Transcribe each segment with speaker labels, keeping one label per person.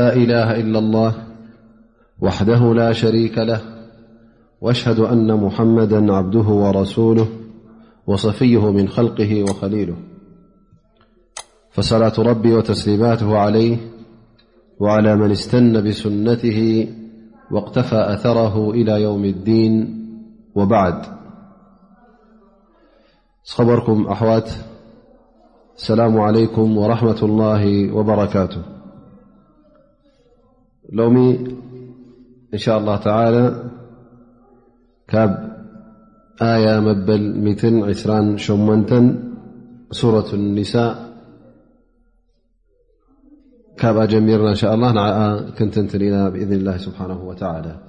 Speaker 1: لا إله إلا الله وحده لا شريك له وأشهد أن محمدا عبده ورسوله وصفيه من خلقه وخليله فصلاة ربي وتسليماته عليه وعلى من استن بسنته واقتفى أثره إلى يوم الدين وبعد اخبركم أحوات السلام عليكم ورحمة الله وبركاته لو إن شاء الله تعالى ك آي مبلعسرا شمنت سورة النساء كميرنا إن شاء الله نتنتا بإذن الله سبحانه وتعالى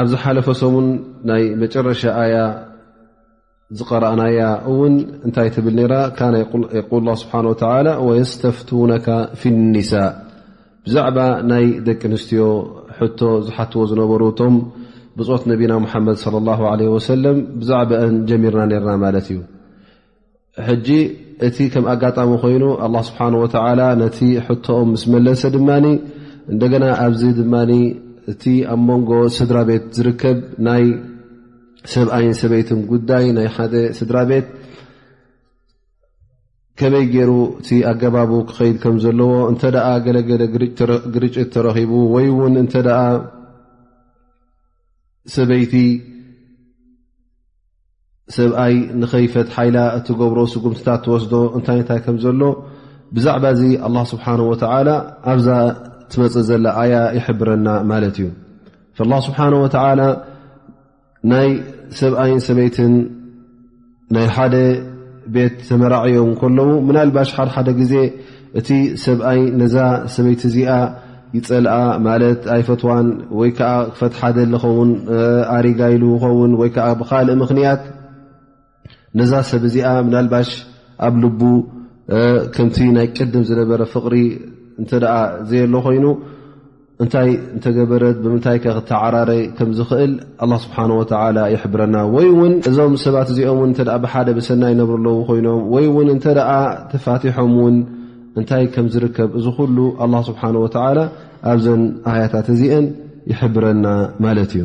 Speaker 1: ኣብ ዝሓለፈ ሰሙን ናይ መጨረሻ ኣያ ዝቀረእናያ እውን እንታይ ትብል ነራ ካነ የቁል ላ ስብሓን ወተላ ወየስተፍትውነካ ፊ ኒሳእ ብዛዕባ ናይ ደቂ ኣንስትዮ ሕቶ ዝሓትዎ ዝነበሩ እቶም ብፆት ነቢና ሙሓመድ ለ ላ ለ ወሰለም ብዛዕባአን ጀሚርና ነርና ማለት እዩ ሕጂ እቲ ከም ኣጋጣሚ ኮይኑ ኣላ ስብሓን ወተላ ነቲ ሕቶኦም ምስ መለሰ ድማ እንደገና ኣብዚ ድማ እቲ ኣብ መንጎ ስድራ ቤት ዝርከብ ናይ ሰብኣይን ሰበይትን ጉዳይ ናይ ሓደ ስድራ ቤት ከመይ ገይሩ እቲ ኣገባቡ ክኸይድ ከም ዘለዎ እንተ ገለገለ ግርጭት ተረኺቡ ወይ እውን እንተ ሰበይቲ ሰብኣይ ንኸይፈትሓኢላ እትገብሮ ስጉምትታት ትወስዶ እንታይ እንታይ ከም ዘሎ ብዛዕባ እዚ ኣላ ስብሓን ወተላ ኣብዛ ትመፅእ ዘላ ኣያ ይሕብረና ማለት እዩ ላ ስብሓን ወተላ ናይ ሰብኣይን ሰበይትን ናይ ሓደ ቤት ተመራዕዮም ከለዉ ምናልባሽ ሓደሓደ ግዜ እቲ ሰብኣይ ነዛ ሰበይቲ እዚኣ ይፀልኣ ማለት ኣይፈትዋን ወይ ከዓ ክፈትሓ ደሊ ኸውን ኣሪጋ ኢሉ ኸውን ወይ ከዓ ብካልእ ምኽንያት ነዛ ሰብ እዚኣ ምናልባሽ ኣብ ልቡ ከምቲ ናይ ቅድም ዝነበረ ፍቕሪ እንተ ዘየሎ ኮይኑ እንታይ እንተገበረት ብምንታይ ከ ክተዓራረ ከም ዝኽእል ኣላ ስብሓን ወተላ ይሕብረና ወይ እውን እዞም ሰባት እዚኦም ውን እተ ብሓደ ብሰናይ ይነብሩ ኣለዉ ኮይኖም ወይ እውን እንተ ተፋትሖም እውን እንታይ ከም ዝርከብ እዚ ኩሉ ኣላ ስብሓን ወተላ ኣብዘን ኣያታት እዚአን ይሕብረና ማለት እዩ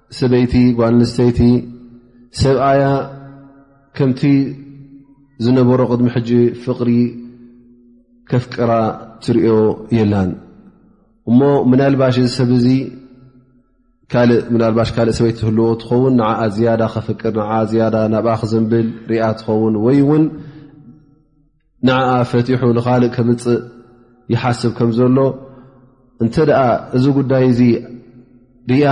Speaker 1: ሰበይቲ ጓል ኣንስተይቲ ሰብኣያ ከምቲ ዝነበሮ ቅድሚ ሕጂ ፍቕሪ ከፍቅራ ትሪኦ የላን እሞ ምናልባሽ እዚ ሰብ እዚ ምናልባሽ ካልእ ሰበይቲ ትህልዎ ትኸውን ንዓ ዝያዳ ከፍቅር ንዓ ዝያዳ ናብኣ ክዘንብል ርኣ ትኸውን ወይ እውን ንዓኣ ፈቲሑ ንኻልእ ከምፅእ ይሓስብ ከም ዘሎ እንተ ደኣ እዚ ጉዳይ እዚ ርኣ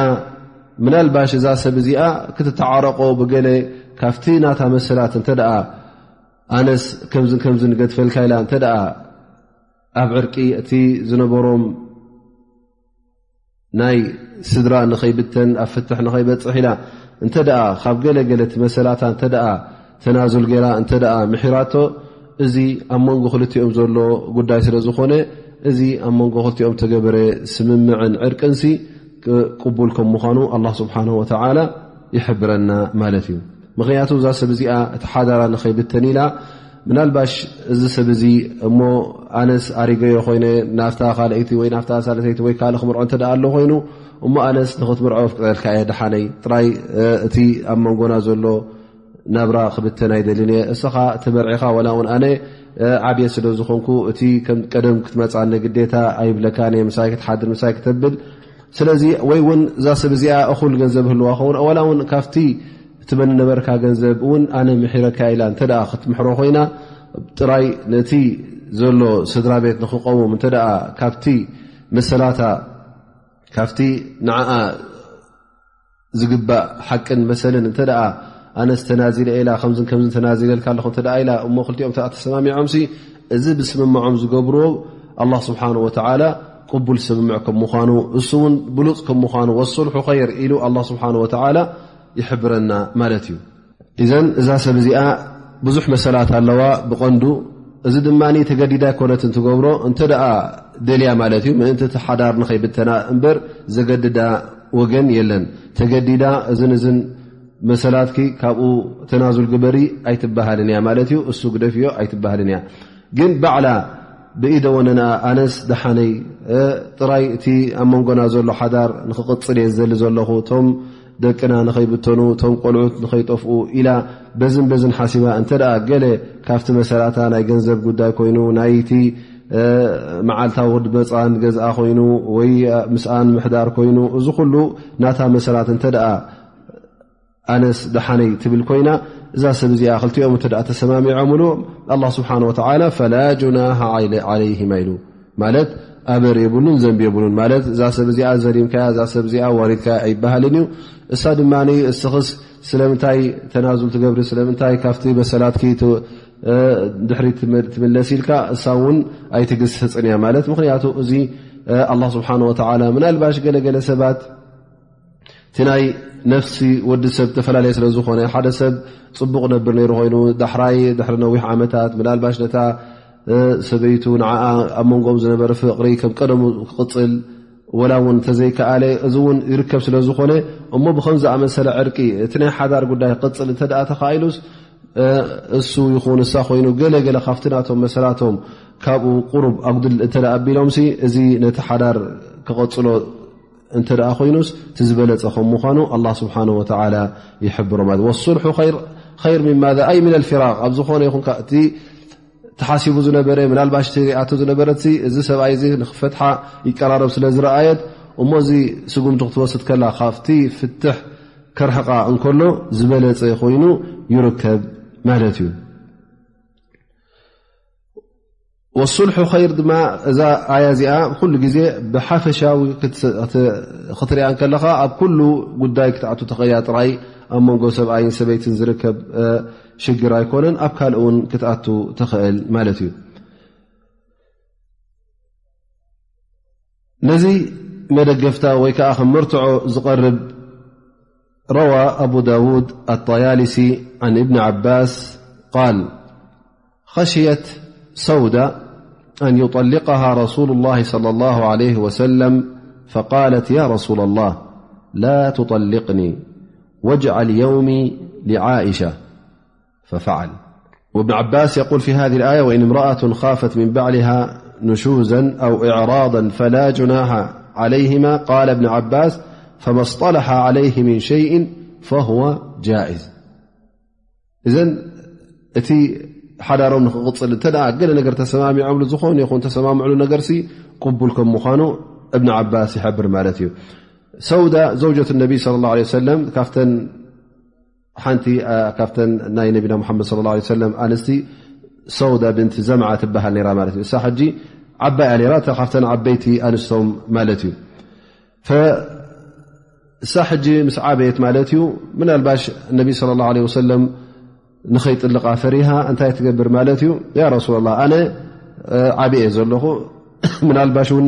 Speaker 1: ምናልባሽ እዛ ሰብ እዚኣ ክትተዓረቆ ብገለ ካብቲ ናታ መሰላት እንተ ኣነስ ከምዝ ከምዝ ንገድፈልካ ኢላ እንተ ኣብ ዕርቂ እቲ ዝነበሮም ናይ ስድራ ንኸይብተን ኣብ ፍትሕ ንኸይበፅሕ ኢላ እንተ ካብ ገለገለት መሰላታ እተ ተናዙል ገይራ እተ ምሒራቶ እዚ ኣብ መንጎ ክልቲኦም ዘሎ ጉዳይ ስለ ዝኾነ እዚ ኣብ መንጎ ክልቲኦም ተገበረ ስምምዕን ዕርቅንሲ ቅቡል ከም ምኳኑ ኣላ ስብሓን ወተላ ይሕብረና ማለት እዩ ምኽንያቱ እዛ ሰብ እዚኣ እቲ ሓዳራ ንኸይብተን ኢላ ምናልባሽ እዚ ሰብ እዚ እሞ ኣነስ ኣሪገዮ ኮይነ ናፍታ ካልይቲ ወይ ናፍታ ሳለሰይቲ ወይ ካልእ ክምርዖ እተ ኣሎ ኮይኑ እሞ ኣነስ ንኽትምርዖ ኣፍቅደልካ እየ ደሓነይ ጥራይ እቲ ኣብ መንጎና ዘሎ ናብራ ክብተን ኣይደልን እየ እስኻ ትመርዒኻ ዋላ እውን ኣነ ዓብየ ስለ ዝኾንኩ እቲ ከም ቀደም ክትመፃኒ ግዴታ ኣይብለካን እየ ምሳይ ክትሓድር ምሳይ ክተብል ስለዚ ወይ ውን እዛ ሰብ እዚኣ እኹል ገንዘብ ህልዋ ኸውን ዋላ ውን ካብቲ ትበኒ ነበርካ ገንዘብ እውን ኣነ ምሒረካ ኢላ እተ ክትምሕሮ ኮይና ጥራይ ነቲ ዘሎ ስድራ ቤት ንክቀውም እተ ካብቲ መሰላታ ካብቲ ንዓ ዝግባእ ሓቅን መሰልን እተ ኣነስ ተናዚለ ኢላ ከምዝ ከምዝ ተናዚለልካ ኣለኹ እተ ኢላ እሞ ክልቲኦም ተሰማሚዖም እዚ ብስምምዖም ዝገብርዎ ኣላ ስብሓን ወተዓላ ቅቡል ስምምዕ ከም ምኳኑ እሱ እውን ብሉፅ ከም ምኳኑ ወስልሑ ኸይር ኢሉ ኣላ ስብሓን ወተዓላ ይሕብረና ማለት እዩ እዘን እዛ ሰብ እዚኣ ብዙሕ መሰላት ኣለዋ ብቐንዱ እዚ ድማ ተገዲዳ ኮነት እንትገብሮ እንተ ደልያ ማለት እዩ ምእንቲ እቲ ሓዳር ንኸይብተና እምበር ዘገድዳ ወገን የለን ተገዲዳ እዝን እዝን መሰላትኪ ካብኡ ተናዙል ግበሪ ኣይትበሃልን እያ ማለት እዩ እሱ ግደፍዮ ኣይትበሃልን እያ ግን ባዕላ ብኢደ ወነንኣ ኣነስ ደሓነይ ጥራይ እቲ ኣብ መንጎና ዘሎ ሓዳር ንክቕፅል እየ ዝዘሊ ዘለኹ ደቅና ንኸይብተኑ ቶም ቆልዑት ንኸይጠፍኡ ኢላ በዝን በዝን ሓሲባ እንተ ገለ ካብቲ መሰላታ ናይ ገንዘብ ጉዳይ ኮይኑ ናይቲ መዓልታዊ ክድመፃን ገዝኣ ኮይኑ ወይ ምስኣን ምሕዳር ኮይኑ እዚ ኩሉ ናታ መሰላት እንተ ኣነስ ደሓነይ ትብል ኮይና እዛ ሰብ እዚኣ ክልቲኦም እተ ተሰማሚዖምሉ ኣላ ስብሓን ወተላ ፈላ ጁናሃ ዓለይሂማ ኢሉ ማለት ኣበር የብሉን ዘንቢ የብሉን ማለት እዛ ሰብ እዚኣ ዘሊምካያ እዛ ሰብ እዚኣ ዋሪድካያ ኣይበሃልን እዩ እሳ ድማ እስኽስ ስለምንታይ ተናዙል ትገብሪ ስለምንታይ ካብቲ መሰላትኪ ድሕሪ ትምለስ ኢልካ እሳ እውን ኣይትግስ ህፅን እያ ማለት ምክንያቱ እዚ ኣላ ስብሓን ወተላ ምናልባሽ ገለገለ ሰባት እቲ ናይ ነፍሲ ወዲ ሰብ ዝተፈላለየ ስለ ዝኾነ ሓደ ሰብ ፅቡቕ ነብር ነይሩ ኮይኑ ዳሕራይ ድሕሪ ነዊሕ ዓመታት ምናልባሽ ነታ ሰበይቱ ንዓ ኣብ መንጎኦም ዝነበረ ፍቕሪ ከም ቀደሙ ክቕፅል ወላ እውን እተዘይከኣለ እዚ እውን ይርከብ ስለ ዝኾነ እሞ ብከም ዝኣመሰለ ዕርቂ እቲ ናይ ሓዳር ጉዳይ ክቕፅል እንተ ደኣ ተኻኢሉስ እሱ ይኹን እሳ ኮይኑ ገለገለ ካብቲ ናቶም መሰላቶም ካብኡ ቁሩብ ኣጉድል እተ ኣቢሎምሲ እዚ ነቲ ሓዳር ክቐፅሎ እንተ ደኣ ኮይኑስ እቲ ዝበለጸ ከም ምዃኑ ኣላህ ስብሓን ወተዓላ ይሕብሮ ማለት እዩ ወሱልሑ ኸይር ምማዛ ኣይ ምና ልፊራቅ ኣብ ዝኾነ ይኹን እቲ ተሓሲቡ ዝነበረ ምናልባሽ እቲ ሪኣቶ ዝነበረት እዚ ሰብኣይ እዚ ንክፈትሓ ይቀራረብ ስለ ዝረኣየት እሞ እዚ ስጉምቲ ክትወስድ ከላ ካብቲ ፍትሕ ከርሕቃ እንከሎ ዝበለጸ ኮይኑ ይርከብ ማለት እዩ ወሱልሑ ኸይር ድማ እዛ ኣያ እዚኣ ኩሉ ግዜ ብሓፈሻዊ ክትሪያ ከለኻ ኣብ ኩሉ ጉዳይ ክትኣቱ ተኸያ ጥራይ ኣብ መንጎ ሰብኣይን ሰበይትን ዝርከብ ሽግር ኣይኮነን ኣብ ካልእ እውን ክትኣቱ ተኽእል ማለት እዩ لذي مدفت وي ك مرتع قرب روى أبو داود الطيالس عن ابن عباس قال خشيت صود أن يطلقها رسول الله صلى الله عليه وسلم فقالت يا رسول الله لا تطلقني واجعل يوم لعائشة ففعوابن عباس يول في هذه الآية وإن امرأة خافت من بعلها نشوزا أو إعراضا فلا جناح عليهما قال ابن عباس فما اصطلح عليه من شيء فهو جائزإابن عباسيباوزوجة النبي صلى الله عليه وسلم ሓንቲ ካብተን ናይ ነቢና ሙሓመድ ለ ላ ሰለም ኣንስቲ ሰውዳ ብንቲ ዘምዓ ትበሃል ነራ ማለት እዩ እሳ ሕጂ ዓባይ እያ ነራ እታ ካብተን ዓበይቲ ኣንስቶም ማለት እዩ እሳ ሕጂ ምስ ዓበየት ማለት እዩ ምናልባሽ እነቢ ስለ ላ ለ ወሰለም ንኸይጥልቃ ፈሪሃ እንታይ ትገብር ማለት እዩ ያ ረሱላ ላ ኣነ ዓብየ ዘለኹ ምናልባሽ እውን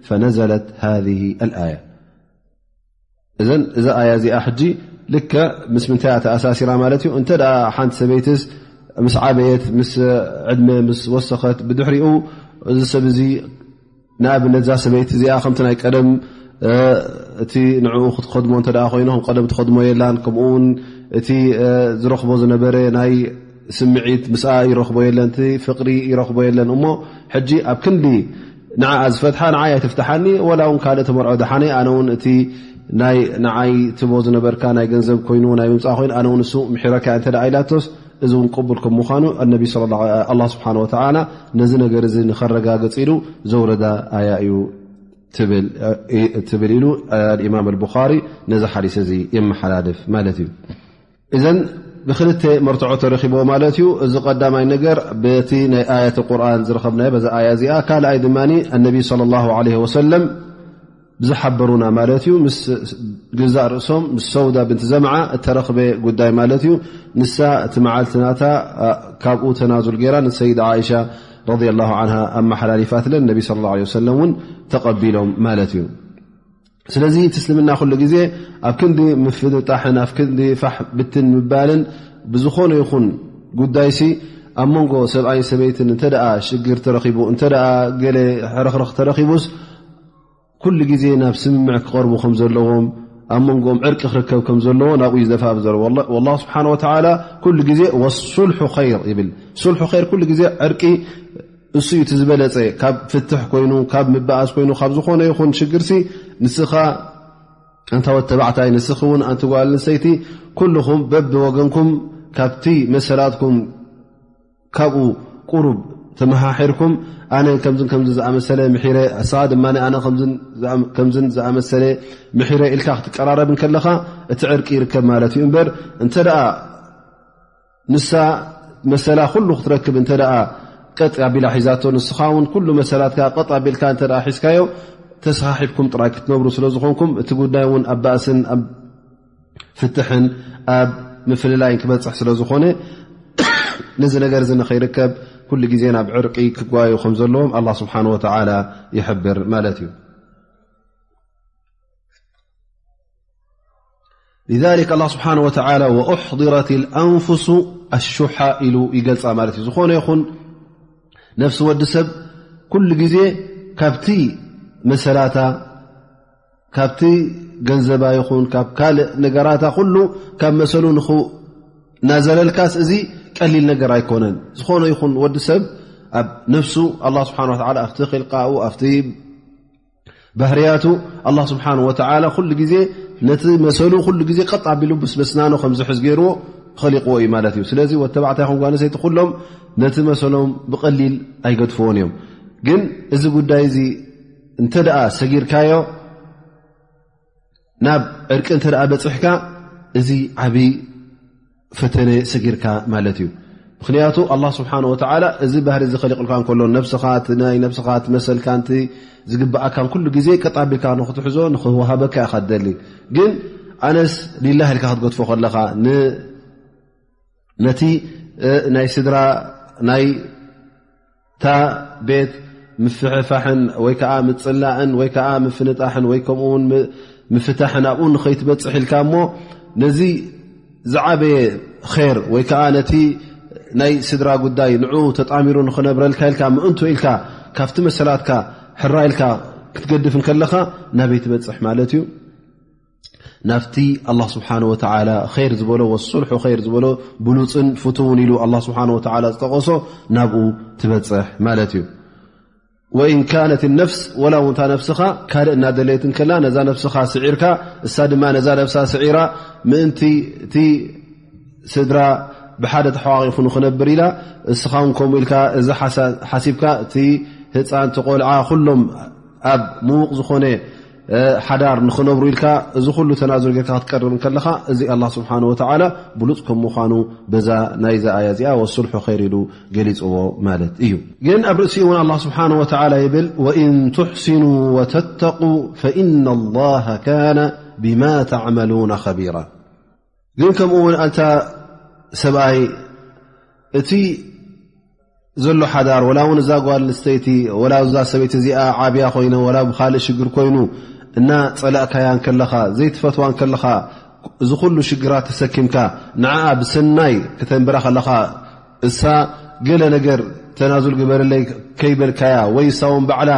Speaker 1: ፈነዘለት ሃذ ኣያ እዘ እዛ ኣያ እዚኣ ሕጂ ልከ ምስ ምንታይ ተኣሳሲራ ማለት እዩ እንተ ሓንቲ ሰበይትስ ምስ ዓበየት ምስ ዕድመ ምስ ወሰኸት ብድሕሪኡ እዚ ሰብ እዚ ንኣብነት እዛ ሰበይቲ እዚኣ ከምቲ ናይ ቀደም እቲ ንዕኡ ክትኸድሞ እተ ኮይኑ ከም ቀደም ትኸድሞ የላን ከምኡውን እቲ ዝረኽቦ ዝነበረ ናይ ስምዒት ምስኣ ይረኽቦ የለን ፍቕሪ ይረኽቦ የለን እሞ ሕጂ ኣብ ክንዲ ንዓኣ ዝፈትሓ ንዓይ ኣይትፍትሓኒ ወላ እውን ካልእ ተመርዖ ድሓነ ኣነ ውን እቲ ናይ ንዓይ ትቦ ዝነበርካ ናይ ገንዘብ ኮይኑ ናይ ምምፃ ኮይኑ ኣነ ውን እሱ ምሒረካ እንተ ኢላቶስ እዚ እውን ቅቡል ከም ምዃኑ ኣነቢ ኣላ ስብሓን ወተላ ነዚ ነገር እዚ ንኸረጋግፅ ኢሉ ዘውረዳ ኣያ እዩ ትብል ኢሉ እማም ኣልቡኻሪ ነዚ ሓዲስ እዚ የመሓላልፍ ማለት እዩ እዘን ብክልተ መርትዖ ተረኪቦ ማለት እዩ እዚ ቀዳማይ ነገር በቲ ናይ ኣያት ቁርን ዝረከብናዮ በዛ ኣያ እዚኣ ካልኣይ ድማ ኣነቢይ ለ ላ ለ ወሰለም ብዝሓበሩና ማለት እዩ ምስ ግዛእ ርእሶም ምስ ሰውዳ ብንቲ ዘምዓ እተረክበ ጉዳይ ማለት እዩ ንሳ እቲ መዓልቲ ናታ ካብኡ ተናዙል ገይራ ንሰይድ ዓይሻ ረ ላ ን ኣመሓላሊፋትለን ነቢ ለ ለ ሰለም እውን ተቐቢሎም ማለት እዩ ስለዚ እቲ እስልምና ኩሉ ግዜ ኣብ ክንዲ ምፍጥጣሕን ኣብ ክንዲ ፋሕ ብትን ምባልን ብዝኾነ ይኹን ጉዳይ ሲ ኣብ መንጎ ሰብኣይን ሰበይትን እንተ ሽግር ተረኺቡ እንተ ገለ ሕርኽርኽ ተረኺቡስ ኩሉ ግዜ ናብ ስምምዕ ክቐርቡ ከም ዘለዎም ኣብ መንጎኦም ዕርቂ ክርከብ ከም ዘለዎ ናብኡዩ ዝደፋብ ዘለ ላ ስብሓን ወተላ ኩሉ ግዜ ወሱልሑ ይር ይብል ሱልሑ ይር ኩሉ ግዜ ዕርቂ እሱ እዩ እቲ ዝበለፀ ካብ ፍትሕ ኮይኑ ካብ ምባኣስ ኮይኑ ካብ ዝኾነ ይኹን ሽግርሲ ንስኻ ኣንታወት ተባዕታይ ንስኺ እውን ኣንትጓል ንሰይቲ ኩልኹም በብ ወገንኩም ካብቲ መሰላትኩም ካብኡ ቁሩብ ተመሓሒርኩም ኣነ ከምዝ ከምዝ ዝኣመሰለ ምሒረ እስኻ ድማ ኣነ ከምዝ ዝኣመሰለ ምሒረ ኢልካ ክትቀራረብ ከለኻ እቲ ዕርቂ ይርከብ ማለት እዩ እምበር እንተ ንሳ መሰላ ኩሉ ክትረክብ እተ ቀጥ ኣቢላ ሒዛቶ ንስኻ ውን ኩሉ መሰላትካ ቀጥ ኣቢልካ እተ ሒዝካዮ ተሰሓሒብኩም ጥራይ ክትነብሩ ስለ ዝኾንኩም እቲ ጉዳይ ውን ኣብ ባእስን ኣብ ፍትሕን ኣብ ምፍልላይን ክበፅሕ ስለ ዝኾነ ነዚ ነገር ዚ ንኸይርከብ ኩሉ ግዜ ናብ ዕርቂ ክጓዩ ከም ዘለዎም ኣላ ስብሓን ወተላ ይሕብር ማለት እዩ ذሊክ ኣላ ስብሓን ወተላ ወኣሕضረት ኣንፍሱ ኣሹሓ ኢሉ ይገልፃ ማለት እዩ ዝኾነ ይኹን ነፍሲ ወዲ ሰብ ኩሉ ግዜ ካብቲ መሰላታ ካብቲ ገንዘባ ይኹን ካብ ካልእ ነገራታ ኩሉ ካብ መሰሉ ንክናዘለልካስ እዚ ቀሊል ነገር ኣይኮነን ዝኾነ ይኹን ወዲ ሰብ ኣብ ነፍሱ ኣላ ስብሓን ወላ ኣብቲ ክልቃኡ ኣብቲ ባህርያቱ ኣላ ስብሓን ወተላ ኩሉ ግዜ ነቲ መሰሉ ኩሉ ግዜ ቀጥ ኣቢሉ ብስበስናኑ ከምዝሕዝ ገይርዎ ኸሊቕዎ እዩ ማለት እዩ ስለዚ ወተባዕታይ ኹም ጓንሰይቲ ኩሎም ነቲ መሰሎም ብቐሊል ኣይገድፍዎን እዮም ግን እዚ ጉዳይ እዚ እንተ ደኣ ሰጊርካዮ ናብ ዕርቂ እንተ በፅሕካ እዚ ዓብዪ ፈተነ ሰጊርካ ማለት እዩ ምክንያቱ ኣላ ስብሓን ወተላ እዚ ባህሪ እዚ ከሊቕልካ ከሎ ነብስኻ ናይ ነብስኻ መሰልካ ዝግብኣካን ኩሉ ግዜ ቀጣቢልካ ንክትሕዞ ንክወሃበካ ኢካ ደሊ ግን ኣነስ ሊላ ኢልካ ክትገድፎ ከለኻ ነቲ ናይ ስድራ ናይ እታ ቤት ምፍሕፋሕን ወይ ከዓ ምፅላእን ወይ ከዓ ምፍንጣሕን ወይ ከምኡ ውን ምፍታሕን ኣብኡ ንኸይትበፅሕ ኢልካ እሞ ነዚ ዝዓበየ ር ወይ ከዓ ነቲ ናይ ስድራ ጉዳይ ንኡ ተጣሚሩ ንክነብረልካ ኢልካ ምእንቱ ኢልካ ካብቲ መሰላትካ ሕራ ኢልካ ክትገድፍ ከለኻ ናበይ ትበፅሕ ማለት እዩ ናፍቲ ኣላህ ስብሓን ወተዓላ ኸይር ዝበሎ ወሱልሑ ኸይር ዝበሎ ብሉፅን ፍትውን ኢሉ ኣላ ስብሓን ወተዓላ ዝጠቐሶ ናብኡ ትበፅሕ ማለት እዩ ወእን ካነት ነፍስ ወላ ውንታ ነፍስኻ ካልእ እናደለየት ከላ ነዛ ነፍስኻ ስዒርካ እሳ ድማ ነዛ ነፍሳ ስዒራ ምእንቲ እቲ ስድራ ብሓደ ተሓዋቂኹ ንክነብር ኢላ እስኻ ውን ከምኡ ኢልካ እዚ ሓሲብካ እቲ ህፃን ቲ ቆልዓ ኩሎም ኣብ ምዉቕ ዝኾነ ሓዳር ንኽነብሩ ኢልካ እዚ ኩሉ ተናዝል ጌርካ ክትቀርብ ከለኻ እዚ ኣላ ስብሓን ወተዓላ ብሉፅ ከም ምዃኑ በዛ ናይዛ ኣያ እዚኣ ወስልሑ ከይር ኢሉ ገሊፅዎ ማለት እዩ ግን ኣብ ርእሲኡ እውን ኣላ ስብሓን ወተዓላ ይብል ወእን ትሕስኑ ወተተቁ ፈኢና ላሃ ካነ ብማ ተዕመሉና ኸቢራ ግን ከምኡ ውን ኣንታ ሰብኣይ እቲ ዘሎ ሓዳር ወላ ውን እዛ ጓል ንስተይቲ ወላ እዛ ሰበይቲ እዚኣ ዓብያ ኮይነ ወላ ብካልእ ሽግር ኮይኑ እና ፀላእካያ ከለኻ ዘይትፈትዋ ከለኻ እዚ ኩሉ ሽግራት ተሰኪምካ ንዓኣ ብሰናይ ክተንብራ ከለኻ እሳ ገለ ነገር ተናዙል ግበርለይ ከይበልካያ ወይ እሳ ውን ባዕላ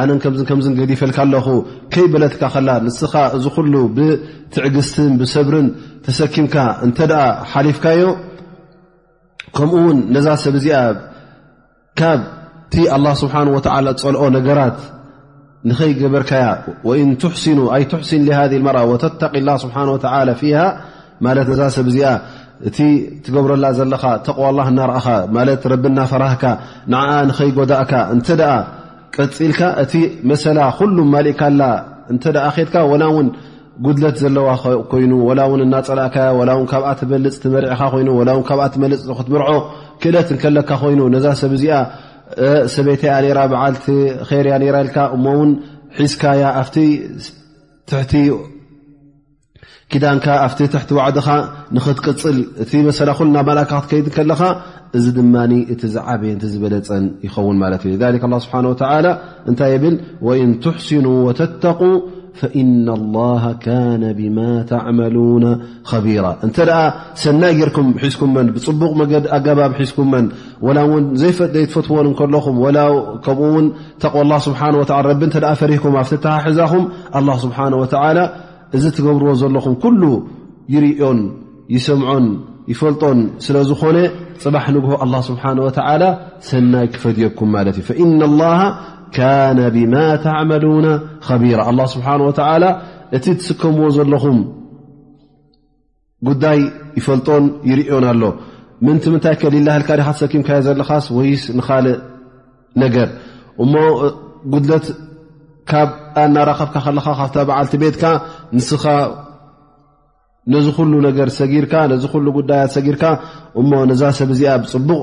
Speaker 1: ኣነ ከምዝ ከምዝን ገዲፈልካ ኣለኹ ከይበለትካ ከላ ንስኻ እዚ ኩሉ ብትዕግስትን ብሰብርን ተሰኪምካ እንተ ሓሊፍካዮ ከምኡ ውን ነዛ ሰብ እዚኣ ካብቲ ኣላ ስብሓን ወተላ ዝፀልኦ ነገራት ንኸይገበርካያ ወእን ትሕሲኑ ኣይ ትሕሲን ሃذ መርኣ ወተተቂ ላ ስብሓ ወላ ፊሃ ማለት ነዛ ሰብ እዚኣ እቲ ትገብረላ ዘለኻ ተቕዋ ላ እናርኣኻ ማለት ረቢ እናፈራህካ ንዓኣ ንኸይጎዳእካ እንተ ደኣ ቀፂልካ እቲ መሰላ ኩሉ ማሊእካላ እንተ ደኣ ኬድካ ወላ እውን ጉድለት ዘለዋ ኮይኑ ወላ እውን እናፀላእካያ ወላ ውን ካብኣ ትበልፅ ትመርዕኻ ኮይኑ ወላ ውን ካብኣ ትመልፅ ክትምርዖ ክእለት እንከለካ ኮይኑ ነዛ ሰብ እዚኣ ሰበይቲ እያ ነራ በዓልቲ ር እያ ነራ ኢልካ እሞ ውን ሒዝካያ ኣብቲ ትሕቲ ኪዳንካ ኣብቲ ትሕቲ ዋዕድኻ ንኽትቅፅል እቲ መሰላ ኩሉ ናብ ማላእካ ክትከይድ ከለኻ እዚ ድማ እቲ ዝዓበየ ን ዝበለፀን ይኸውን ማለት እዩ ላ ስብሓን ወተላ እንታይ የብል ወእን ትሕስኑ ወተተቁ ፈኢና ላሃ ካነ ብማ ተዕመሉና ኸቢራ እንተ ሰናይ ጌርኩም ሒዝኩመን ብፅቡቕ መገድ ኣገባብ ሒዝኩመን ወላ እውን ዘይትፈትዎን እንከለኹም ወላ ከምኡ ውን ተቕ ላ ስብሓ ወ ረቢ እንተ ፈሪህኩም ኣብቲ ተሓሕዛኹም ኣላ ስብሓን ወተዓላ እዚ ትገብርዎ ዘለኹም ኩሉ ይርዮን ይሰምዖን ይፈልጦን ስለ ዝኾነ ፅባሕ ንግሆ ኣላ ስብሓን ወተዓላ ሰናይ ክፈድየኩም ማለት እዩ ፈኢና ላ ካነ ብማ ተዕመሉና ከቢራ ኣላ ስብሓን ወተዓላ እቲ ትስከምዎ ዘለኹም ጉዳይ ይፈልጦን ይርእዮን ኣሎ ምንቲ ምንታይ ከሊላህልካ ዲካ ተሰኪምካዮ ዘለካስ ወይስ ንካልእ ነገር እሞ ጉድለት ካብ ኣናራከብካ ከለካ ካብታ በዓልቲ ቤትካ ንስካ ነዚ ኩሉ ነገር ሰጊርካ ነዚ ኩሉ ጉዳያት ሰጊርካ እሞ ነዛ ሰብ እዚኣ ብፅቡቕ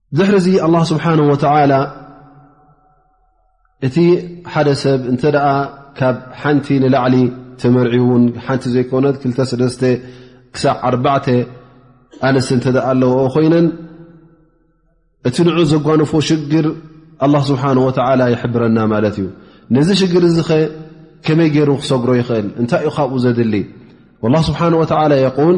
Speaker 1: ድሕሪ እዚ ኣላ ስብሓን ወተላ እቲ ሓደ ሰብ እንተ ደኣ ካብ ሓንቲ ንላዕሊ ተመርዒ እውን ሓንቲ ዘይኮነት ክልተ ሰለስተ ክሳዕ ዓርባዕተ ኣንስ እንተ ደኣ ኣለዎ ኮይነን እቲ ንዑ ዘጓንፎ ሽግር ኣላ ስብሓን ወተላ ይሕብረና ማለት እዩ ነዚ ሽግር እዚ ኸ ከመይ ገይሩ ክሰግሮ ይኽእል እንታይ እዩ ካብኡ ዘድሊ ላ ስብሓን ወተላ የቁል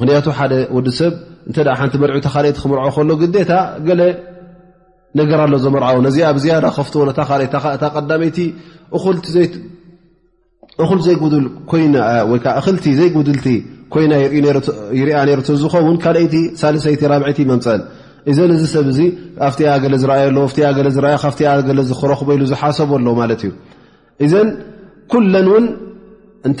Speaker 1: ምክንያቱ ሓደ ወዲ ሰብ እተ ሓንቲ መርዑ ተካልቲ ክምርዖ ከሎ ግዴታ ገለ ነገር ኣሎ ዘመርዓዎ ነዚኣ ብዝያዳ ከፍትዎ ነታ ካእታ እታ ቀዳመይቲ እኹል ዘይጉድል ኮይና ወይከዓ እክልቲ ዘይጉድልቲ ኮይና ይርኣ ነሩ ዝኸውን ካልይቲ ሳልሰይቲ ራብዐይቲ መምፀል እዘን እዚ ሰብ እዚ ኣብቲኣ ገለ ዝረኣየ ኣለዎ ኣ ገለ ዝረኣዮ ካብቲ ገለ ዝክረኽበ ኢሉ ዝሓሰቦ ኣሎ ማለት እዩ እዘን ኩለን እውን እንተ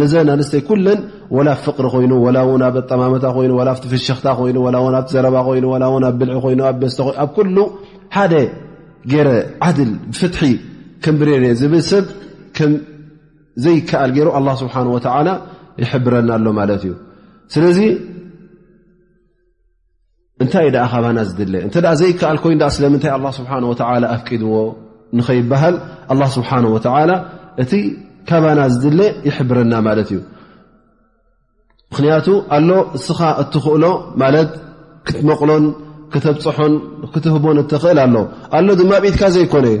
Speaker 1: ነዘን ኣንስተይ ኩለን ወላ ፍቕሪ ኮይኑ ወላ ውን ኣብ ኣጠማመታ ኮይኑ ላ ኣብቲ ፍሽኽታ ኮይኑ ላ ውን ኣብቲ ዘረባ ኮይኑ ላ ውን ኣብ ብልዒ ኮይኑ ኣብ መስተ ኮይኑ ኣብ ኩሉ ሓደ ገረ ዓድል ብፍትሒ ከምብሬርየ ዝብል ሰብ ከም ዘይከኣል ገይሩ ኣላ ስብሓን ወተዓላ ይሕብረና ኣሎ ማለት እዩ ስለዚ እንታይ እዩ ደኣ ካባና ዝድለ እንተ ዘይከኣል ኮይኑ ስለምንታይ ኣላ ስብሓን ወተላ ኣፍቂድዎ ንኸይበሃል ኣላ ስብሓን ወተላ እቲ ካባና ዝድለ ይሕብረና ማለት እዩ ምኽንያቱ ኣሎ እስኻ እትኽእሎ ማለት ክትመቕሎን ክተብፅሖን ክትህቦን እትኽእል ኣሎ ኣሎ ድማ ኣብኢትካ ዘይኮነ እዩ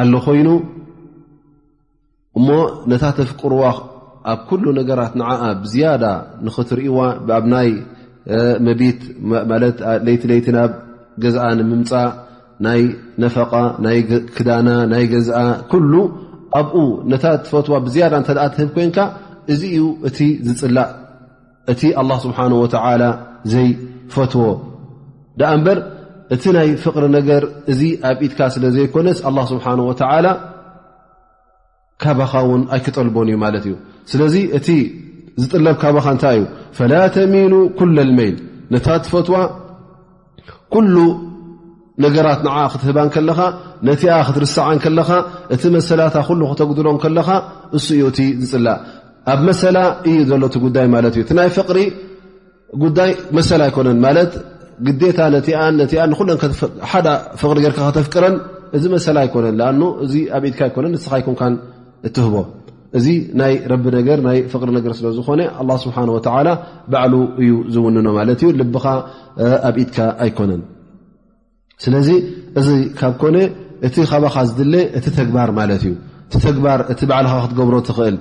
Speaker 1: ኣሎ ኮይኑ እሞ ነታ ተፍቅርዋ ኣብ ኩሉ ነገራት ንዓ ብዝያዳ ንኽትርእዋ ኣብ ናይ መቢት ማለት ለይቲ ለይቲ ናብ ገዝኣ ንምምፃእ ናይ ነፈቓ ናይ ክዳና ናይ ገዝኣ ኩሉ ኣብኡ ነታ ትፈትዋ ብዝያዳ እተ ትህብ ኮንካ እዚ እዩ እቲ ዝፅላእ እቲ ኣላህ ስብሓን ወተዓላ ዘይፈትዎ ደኣ እምበር እቲ ናይ ፍቕሪ ነገር እዚ ኣብ ኢድካ ስለ ዘይኮነስ ኣላ ስብሓን ወተዓላ ካባኻ እውን ኣይክጠልቦን እዩ ማለት እዩ ስለዚ እቲ ዝጥለብ ካባኻ እንታይ እዩ ፈላ ተሚሉ ኩለ ልመይል ነታ ትፈትዋ ኩሉ ነገራት ንዓ ክትህባ ከለኻ ነቲኣ ክትርሰዓ ከለኻ እቲ መሰላታ ኩሉ ክተጉድሎ ከለኻ እሱ እዩ እቲ ዝፅላእ ኣብ መሰላ እዩ ዘሎ እቲ ጉዳይ ማለት እዩ እቲ ናይ ፍቕሪ ጉዳይ መሰል ኣይኮነን ማለት ግዴታ ነቲኣን ነቲኣን ንኩለን ሓደ ፍቕሪ ጌርካ ከተፍቅረን እዚ መሰላ ኣይኮነን ኣ እዚ ኣብ ኢድካ ኣይኮነን ንስኻ ኣይኮንካን እትህቦ እዚ ናይ ረቢ ነገር ናይ ፍቕሪ ነገር ስለ ዝኾነ ኣላ ስብሓን ወተዓላ ባዕሉ እዩ ዝውንኖ ማለት እዩ ልብኻ ኣብ ኢድካ ኣይኮነን ስለዚ እዚ ካብ ኮነ እቲ ካባኻ ዝድለ እቲ ተግባር ማለት እዩ እቲ ተግባር እቲ ባዕልኻ ክትገብሮ ትኽእል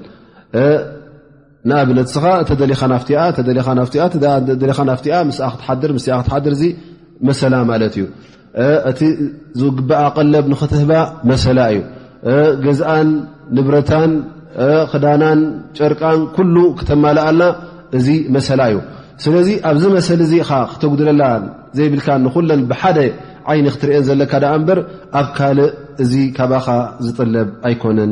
Speaker 1: ንኣብነት እስኻ እተደኻ ናፍቲኣ ምስ ክትሓድር ምስ ክትሓድር ዚ መሰላ ማለት እዩ እቲ ዝግበኣ ቀለብ ንኽትህባ መሰላ እዩ ገዝኣን ንብረታን ክዳናን ጨርቃን ኩሉ ክተማልኣላ እዚ መሰላ እዩ ስለዚ ኣብዚ መሰሊ እዚ ኻ ክተጉድለላ ዘይብልካ ንኩለን ብሓደ ዓይኒ ክትርአን ዘለካ ደኣ እምበር ኣብ ካልእ እዚ ካባኻ ዝጥለብ ኣይኮነን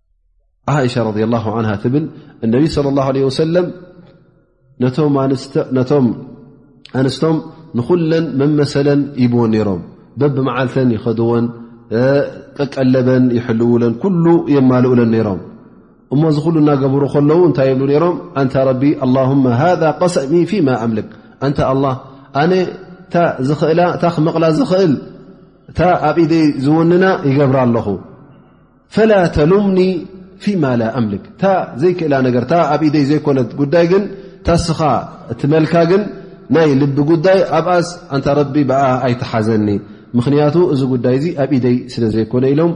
Speaker 1: ዓእሻ ረድ ላሁ ዓንሃ ትብል እነቢ ስለ ላሁ ለ ወሰለም ነቶም ኣንስቶም ንኹለን መመሰለን ይብወን ነይሮም በብመዓልተን ይኸድወን ቀቀለበን ይሕልውለን ኩሉ የማልኡለን ነይሮም እሞ እዚ ኩሉ እናገበሩ ከለዉ እንታይ የብሉ ነይሮም ኣንታ ረቢ ኣላሁመ ሃذ ቀሰሚ ፊማ ኣምልክ ኣንታ ኣላ ኣነ እታ ዝኽእላ እታ ክመቕላ ዝኽእል እታ ኣብ ኢደይ ዝውንና ይገብራ ኣለኹ ፈላ ተሉምኒ ፊማ ላ ኣምልክ እታ ዘይክእላ ነገር እታ ኣብ ኢደይ ዘይኮነት ጉዳይ ግን ታስኻ እትመልካ ግን ናይ ልቢ ጉዳይ ኣብኣስ ኣንታ ረቢ ብኣ ኣይትሓዘኒ ምኽንያቱ እዚ ጉዳይ እዚ ኣብ ኢደይ ስለ ዘይኮነ ኢሎም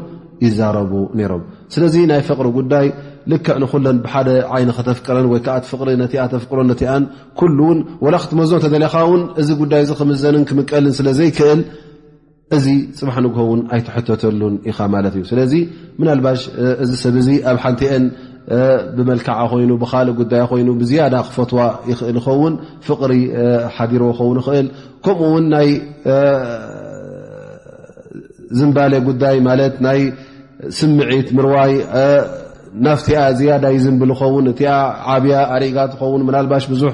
Speaker 1: ይዛረቡ ነይሮም ስለዚ ናይ ፍቕሪ ጉዳይ ልክዕ ንኩለን ብሓደ ዓይኒ ከተፍቅረን ወይ ከዓ ፍቕሪ ነቲ ተፍቅሮ ነቲኣን ኩሉውን ወላ ክትመዞ እተደለኻ ውን እዚ ጉዳይ እዚ ክምዘንን ክምቀልን ስለ ዘይክእል እዚ ፅባሕ ንግሆ እውን ኣይትሕተተሉን ኢኻ ማለት እዩ ስለዚ ምናልባሽ እዚ ሰብ እዚ ኣብ ሓንቲአን ብመልክዓ ኮይኑ ብካልእ ጉዳይ ኮይኑ ብዝያዳ ክፈትዋ ይኽእል ይኸውን ፍቕሪ ሓዲርዎ ክኸውን ይኽእል ከምኡ ውን ናይ ዝምባለ ጉዳይ ማለት ናይ ስምዒት ምርዋይ ናፍቲኣ ዝያዳ ይዝምብል ይኸውን እቲኣ ዓብያ ኣርእጋ ትኸውን ምናልባሽ ብዙሕ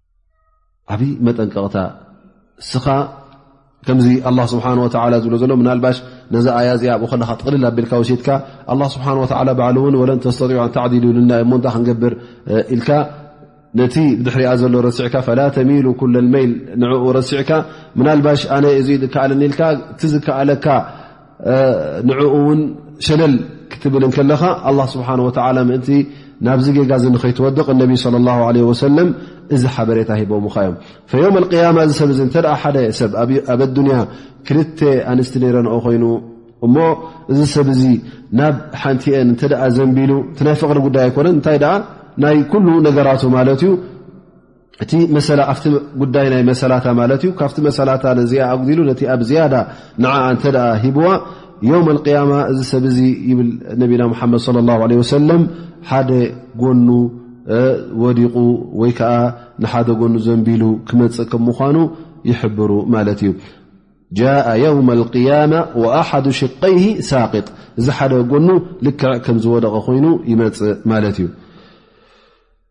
Speaker 1: ዓብይ መጠንቀቕታ እስኻ ከምዚ ኣላ ስብሓን ወላ ዝብሎ ዘሎ ምናልባሽ ነዛ ኣያ እዚኣ ኣብኡ ከለካ ጥቕልል ኣቢልካ ወሲድካ ኣላ ስብሓን ወላ ባዕሉ እውን ወለን ተስተጢዑ ኣንተዕዲሉ ልና እሞ እንታይ ክንገብር ኢልካ ነቲ ብድሕሪኣ ዘሎ ረሲዕካ ፈላ ተሚሉ ኩለ ልመይል ንዕኡ ረሲዕካ ምናልባሽ ኣነ እዚ ዝከኣለኒ ኢልካ እቲ ዝከኣለካ ንዕኡ እውን ሸለል ክትብል ከለኻ ኣላ ስብሓን ወተላ ምእንቲ ናብዚ ጌጋ ዚ ንኸይትወድቕ እነቢ ለ ላ ለ ወሰለም እዚ ሓበሬታ ሂቦምኻ እዮም ፈዮም ኣልቅያማ እዚ ሰብ እዚ እንተ ሓደ ሰብ ኣብ ኣዱንያ ክልተ ኣንስቲ ነረንኦ ኮይኑ እሞ እዚ ሰብ እዚ ናብ ሓንቲአን እንተ ዘንቢሉ እቲ ናይ ፍቕሪ ጉዳይ ኣይኮነን እንታይ ደኣ ናይ ኩሉ ነገራቱ ማለት እዩ እቲ መሰላ ኣብቲ ጉዳይ ናይ መሰላታ ማለት እዩ ካብቲ መሰላታ ነዚኣ ኣጉዲሉ ነቲ ኣብ ዝያዳ ንዓኣ እንተ ሂብዋ ዮም ኣልቅያማ እዚ ሰብ እዚ ይብል ነቢና ሙሓመድ ለ ላ ለ ወሰለም ሓደ ጎኑ ወዲቑ ወይ ከዓ ንሓደ ጎኑ ዘንቢሉ ክመፅእ ከም ምኳኑ ይሕብሩ ማለት እዩ ጃ የውም ኣልቅያማ ወኣሓዱ ሽቀይ ሳቅጥ እዚ ሓደ ጎኑ ልክዕ ከም ዝወደቐ ኮይኑ ይመፅእ ማለት እዩ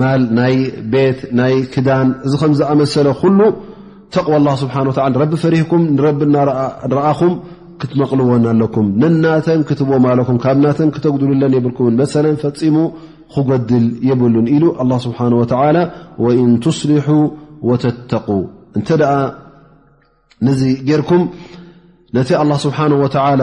Speaker 1: ማል ናይ ቤት ናይ ክዳን እዚ ከም ዝኣመሰለ ኩሉ ተቕዋ ላ ስብሓ ረቢ ፈሪህኩም ንረቢ እናረኣኹም ክትመቕልዎን ኣለኩም ነናተን ክትቦም ኣለኩም ካብ ናተን ክተጉድሉለን የብልኩምን መሰለን ፈፂሙ ክጎድል የብሉን ኢሉ ኣላ ስብሓ ወተላ ወእን ትስሊሑ ወተተቁ እንተ ደኣ ነዚ ጌርኩም ነቲ ኣላ ስብሓን ወተላ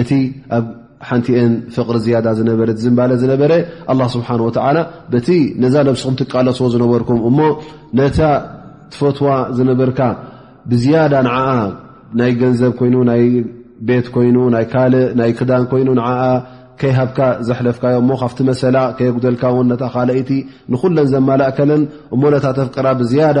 Speaker 1: እቲ ኣብ ሓንቲኤን ፍቕሪ ዝያዳ ዝነበረ ዝምባለ ዝነበረ ኣላ ስብሓን ወተዓላ በቲ ነዛ ነብስኹም ትቃለስዎ ዝነበርኩም እሞ ነታ ትፈትዋ ዝነበርካ ብዝያዳ ንዓኣ ናይ ገንዘብ ኮይኑ ናይ ቤት ኮይኑ ናይ ካልእ ናይ ክዳን ኮይኑ ንዓ ከይሃብካ ዘሕለፍካዮ እሞ ካብቲ መሰላ ከየጉደልካ ውን ነታ ካልይቲ ንኹለን ዘማላእከለን እሞ ነታ ተፍቅራ ብዝያዳ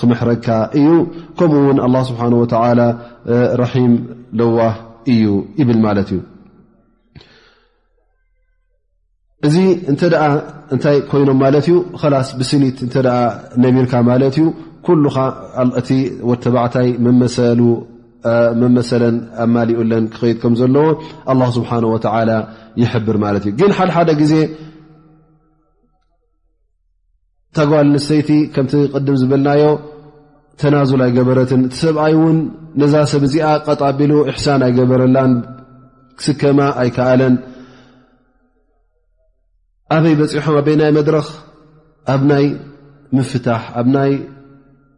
Speaker 1: ክምሕረካ እዩ ከምኡ ውን ኣላ ስብሓን ወተላ ራሒም ለዋህ እዩ ይብል ማለት እዩ እዚ እንተ እንታይ ኮይኖም ማለት እዩ ላስ ብስኒት እተ ነቢርካ ማለት እዩ ኩሉኻ እቲ ወተባዕታይ መመሰሉ መመሰለን ኣማሊኡለን ክኸይድ ከም ዘለዎ ኣላ ስብሓን ወተላ ይሕብር ማለት እዩ ግን ሓደሓደ ግዜ ታጓል ንሰይቲ ከምቲ ቅድም ዝበልናዮ ተናዙል ኣይገበረትን እቲ ሰብኣይ እውን ነዛ ሰብ እዚኣ ቀጥ ኣቢሉ እሕሳን ኣይገበረላን ክስከማ ኣይከኣለን ኣበይ በፂሖም ኣበይ ናይ መድረኽ ኣብ ናይ ምፍታሕ ኣብ ናይ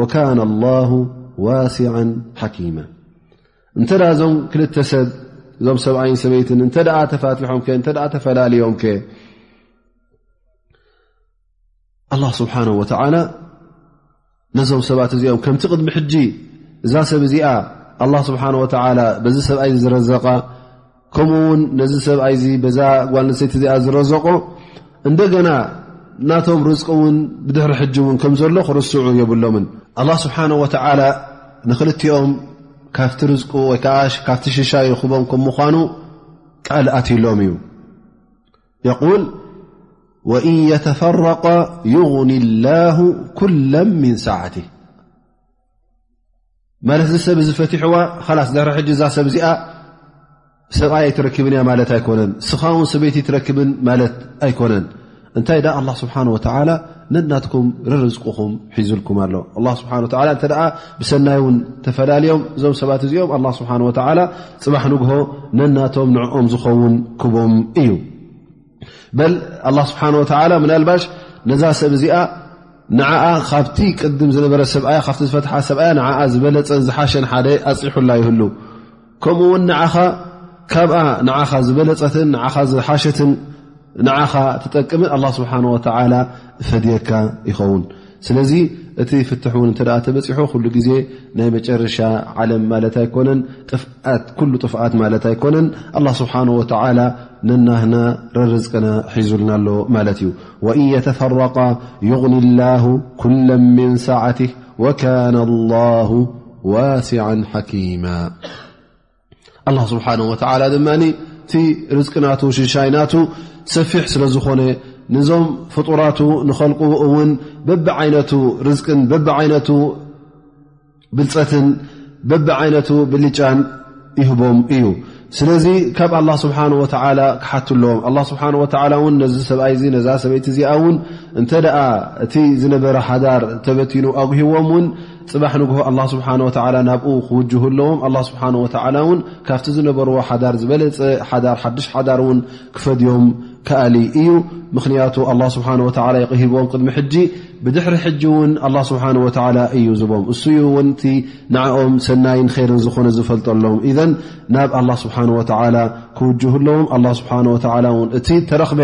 Speaker 1: ወካነ ላሁ ዋሲዓ ሓኪማ እንተ እዞም ክልተ ሰብ እዞም ሰብኣይን ሰበይትን እንተ ተፋትሖም ከ እተ ተፈላልዮም ከ ኣላ ስብሓን ወተዓላ ነዞም ሰባት እዚኦም ከምቲ ቅድሚ ሕጂ እዛ ሰብ እዚኣ ኣላ ስብሓን ወተዓላ በዚ ሰብኣይ ዝረዘቓ ከምኡ ውን ነዚ ሰብኣይ እዚ በዛ ጓል ንሰይቲ እዚኣ ዝረዘቆ እንደገና ናቶም ርዝቂ እውን ብድሕሪ ሕጂ እውን ከም ዘሎ ክርስዑ የብሎምን ኣላ ስብሓን ወተላ ንክልቲኦም ካብቲ ርዝቁ ወይከዓ ካብቲ ሽሻይ ይኽቦም ከም ምኳኑ ቃል ኣትሎም እዩ የል ወእን የተፈረቀ ይغኒ ላሁ ኩለ ምን ሰዓት ማለት እዚ ሰብ እዚ ፈትሕዋ ላስ ድሕሪ ሕጂ እዛ ሰብ እዚኣ ሰብኣይ ኣይትረክብን እያ ማለት ኣይኮነን ስኻ ውን ሰበይቲ ትረክብን ማለት ኣይኮነን እንታይ ኣ ላ ስብሓ ወላ ነናትኩም ርርዝቅኹም ሒዙልኩም ኣሎ ኣ ስብሓ እተ ብሰናይ ውን ተፈላልዮም እዞም ሰባት እዚኦም ኣ ስብሓ ወላ ፅባሕ ንግሆ ነናቶም ንዕኦም ዝኸውን ክቦም እዩ በል ኣላ ስብሓን ወተላ ምናልባሽ ነዛ ሰብ እዚኣ ንዓኣ ካብቲ ቅድም ዝነበረ ሰብኣያ ካብቲ ዝፈትሓ ሰብኣያ ንዓ ዝበለፀን ዝሓሸን ሓደ ኣፅኒሑላ ይህሉ ከምኡ ውን ንዓኻ ካብኣ ንዓኻ ዝበለፀትን ንዓኻ ዝሓሸትን ንዓኻ ትጠቅምን ኣላ ስብሓን ወተላ ፈድየካ ይኸውን ስለዚ እቲ ፍትሕ እውን እተ ተበፂሑ ኩሉ ግዜ ናይ መጨረሻ ዓለም ማለት ኣይኮነን ጥፍኣት ኩሉ ጥፍኣት ማለት ኣይኮነን ኣላ ስብሓን ወተላ ነናህና ረርዝቅና ሒዙልና ኣሎ ማለት እዩ ወእን የተፈረቃ ዩغኒ ላሁ ኩለ ምን ሰዓት ወካነ ላሁ ዋስዓ ሓኪማ ኣላ ስብሓን ወተዓላ ድማ እቲ ርዝቂ ናቱ ሽሻይ ናቱ ሰፊሕ ስለ ዝኾነ ንዞም ፍጡራቱ ንኸልቁ እውን በቢ ዓይነቱ ርዝቅን በቢ ዓይነቱ ብልፀትን በቢ ዓይነቱ ብልጫን ይህቦም እዩ ስለዚ ካብ ኣላ ስብሓን ወተዓላ ክሓት ኣለዎም ኣላ ስብሓን ወተዓላ እውን ነዚ ሰብኣይ እ ነዛ ሰበይቲ እዚኣ እውን እንተ ደኣ እቲ ዝነበረ ሓዳር ተበቲኑ ኣጉሂዎም እውን ፅባሕ ንግሆ ኣላ ስብሓን ወተዓላ ናብኡ ክውጅሁ ኣለዎም ኣላ ስብሓን ወተዓላ እውን ካብቲ ዝነበርዎ ሓዳር ዝበለፀ ሓዳር ሓዱሽ ሓዳር እውን ክፈድዮም ከኣሊ እዩ ምኽንያቱ ኣላ ስብሓን ወተዓላ ይቕሂቦም ቅድሚ ሕጂ ብድሕሪ ሕጂ እውን ኣላ ስብሓን ወተዓላ እዩ ዝቦም እሱ እዩ እውን እቲ ንዕኦም ሰናይን ኸይርን ዝኾነ ዝፈልጠሎም እዘን ናብ ኣላ ስብሓን ወተዓላ ክውጅሁ ኣለዎም ኣላ ስብሓን ወተዓላ እውን እቲ ተረኽበ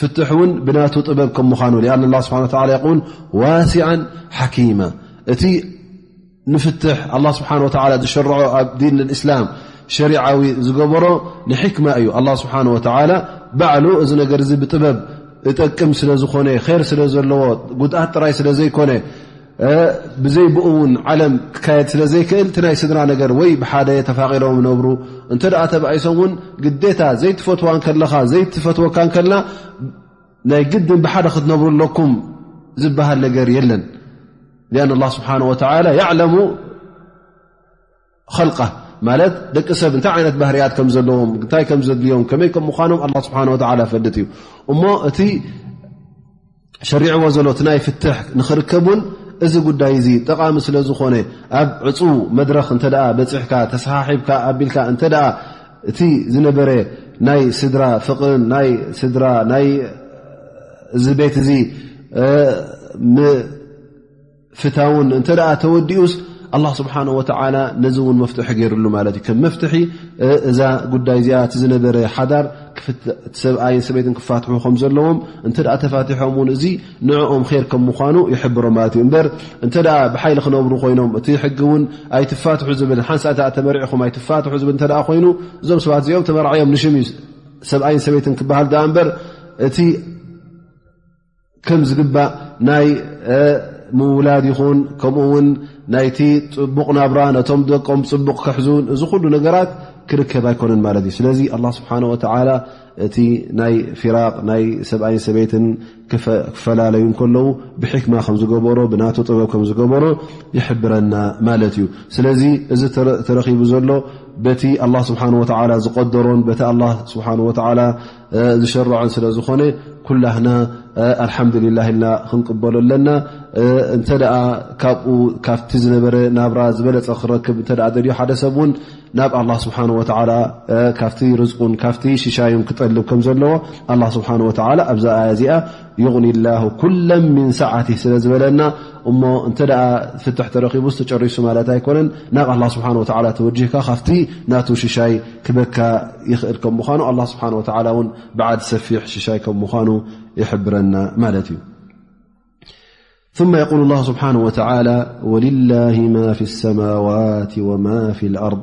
Speaker 1: ፍትሕ እውን ብናቱ ጥበብ ከም ምዃኑ ኣን ላ ስብሓ ላ ይል ዋሲዓን ሓኪማ እቲ ንፍትሕ ኣላ ስብሓን ወላ ዝሸርዖ ኣብ ዲን እስላም ሸሪዓዊ ዝገበሮ ንሕክማ እዩ ኣላ ስብሓን ወተላ ባዕሉ እዚ ነገር እዚ ብጥበብ እጠቅም ስለ ዝኾነ ር ስለ ዘለዎ ጉድኣት ጥራይ ስለ ዘይኮነ ብዘይብኡ እውን ዓለም ክካየድ ስለ ዘይክእል እቲ ናይ ስድራ ነገር ወይ ብሓደ ተፋቒሮም ነብሩ እንተ ተባኢሶም እውን ግዴታ ዘይትፈትዋ ከለኻ ዘይትፈትወካ ከልና ናይ ግድን ብሓደ ክትነብሩ ኣለኩም ዝበሃል ነገር የለን ኣን ስብሓ ወላ ያዕለሙ ኸልቃ ማለት ደቂ ሰብ እንታይ ዓይነት ባህርያት ከም ዘለዎም እንታይ ከም ዘድልዮም ከመይ ከም ምዃኖም ኣላ ስብሓን ወላ ፈልጥ እዩ እሞ እቲ ሸሪዕዎ ዘሎ እቲ ናይ ፍትሕ ንኽርከብ ውን እዚ ጉዳይ እዚ ጠቓሚ ስለ ዝኾነ ኣብ ዕፁው መድረኽ እንተ በፂሕካ ተሰሓሒብካ ኣቢልካ እንተ እቲ ዝነበረ ናይ ስድራ ፍቕርን ናይ ስድራ ናይ እዚ ቤት እዚ ፍታውን እንተ ተወዲኡስ ኣላ ስብሓን ወተላ ነዚ እውን መፍትሒ ገይሩሉ ማለት እዩ ከም መፍትሒ እዛ ጉዳይ እዚኣ እቲ ዝነበረ ሓዳር ሰብኣይን ሰበይትን ክፋትሑ ከም ዘለዎም እንተ ተፋትሖም እውን እዚ ንዕኦም ር ከም ምኳኑ ይሕብሮም ማለት እዩ እበር እንተ ብሓይሊ ክነብሩ ኮይኖም እቲ ሕጊ እውን ኣይትፋትሑ ዝብል ሓንሳ ተመሪዕኹም ኣይትፋትሑ ዝብል እተ ኮይኑ እዞም ሰባት እዚኦም ተመራዕዮም ንሽም እዩ ሰብኣይን ሰበይትን ክበሃል ዳኣ እበር እቲ ከም ዝግባእ ናይ ምውላድ ይኹን ከምኡ ውን ናይቲ ፅቡቕ ናብራ ነቶም ደቆም ፅቡቕ ክሕዙን እዚ ኩሉ ነገራት ክርከብ ኣይኮነን ማለት እዩ ስለዚ ኣላ ስብሓን ወተላ እቲ ናይ ፊራቅ ናይ ሰብኣይን ሰበይትን ክፈላለዩ ከለዉ ብሕክማ ከም ዝገበሮ ብናቶ ጥበብ ከም ዝገበሮ ይሕብረና ማለት እዩ ስለዚ እዚ ተረኪቡ ዘሎ በቲ ኣላ ስብሓን ወተላ ዝቀደሮን በቲ ኣላ ስብሓን ወተላ ዝሸርዖን ስለ ዝኾነ ኩላህና ኣልሓምዱሊላ ኢልና ክንቅበሎ ኣለና እንተ ካብኡ ካብቲ ዝነበረ ናብራ ዝበለፀ ክረክብ እተ ደልዮ ሓደ ሰብ እውን ናብ ኣላ ስብሓን ወላ ካብቲ ርዝቁን ካብቲ ሽሻዩን ክጠልብ ከም ዘለዎ ኣላ ስብሓን ወላ ኣብዛ ኣያ እዚኣ ይغኒ ላሁ ኩለ ምን ሰዓቲ ስለ ዝበለና እሞ እንተ ፍትሕ ተረኪቡ ዝተጨሪሱ ማለት ኣይኮነን ናብ ኣላ ስብሓ ወላ ተወጅህካ ካብቲ ናቱ ሽሻይ ክበካ ይኽእል ከም ምኳኑ ኣላ ስብሓ ወላ እውን ብዓል ሰፊሕ ሽሻይ ከም ምኳኑ ይሕብረና ማለት እዩ ثመ የقል ላ ስብሓ ወላ ወልላ ማ ፊ ሰማዋት ወማ ፊ ኣርض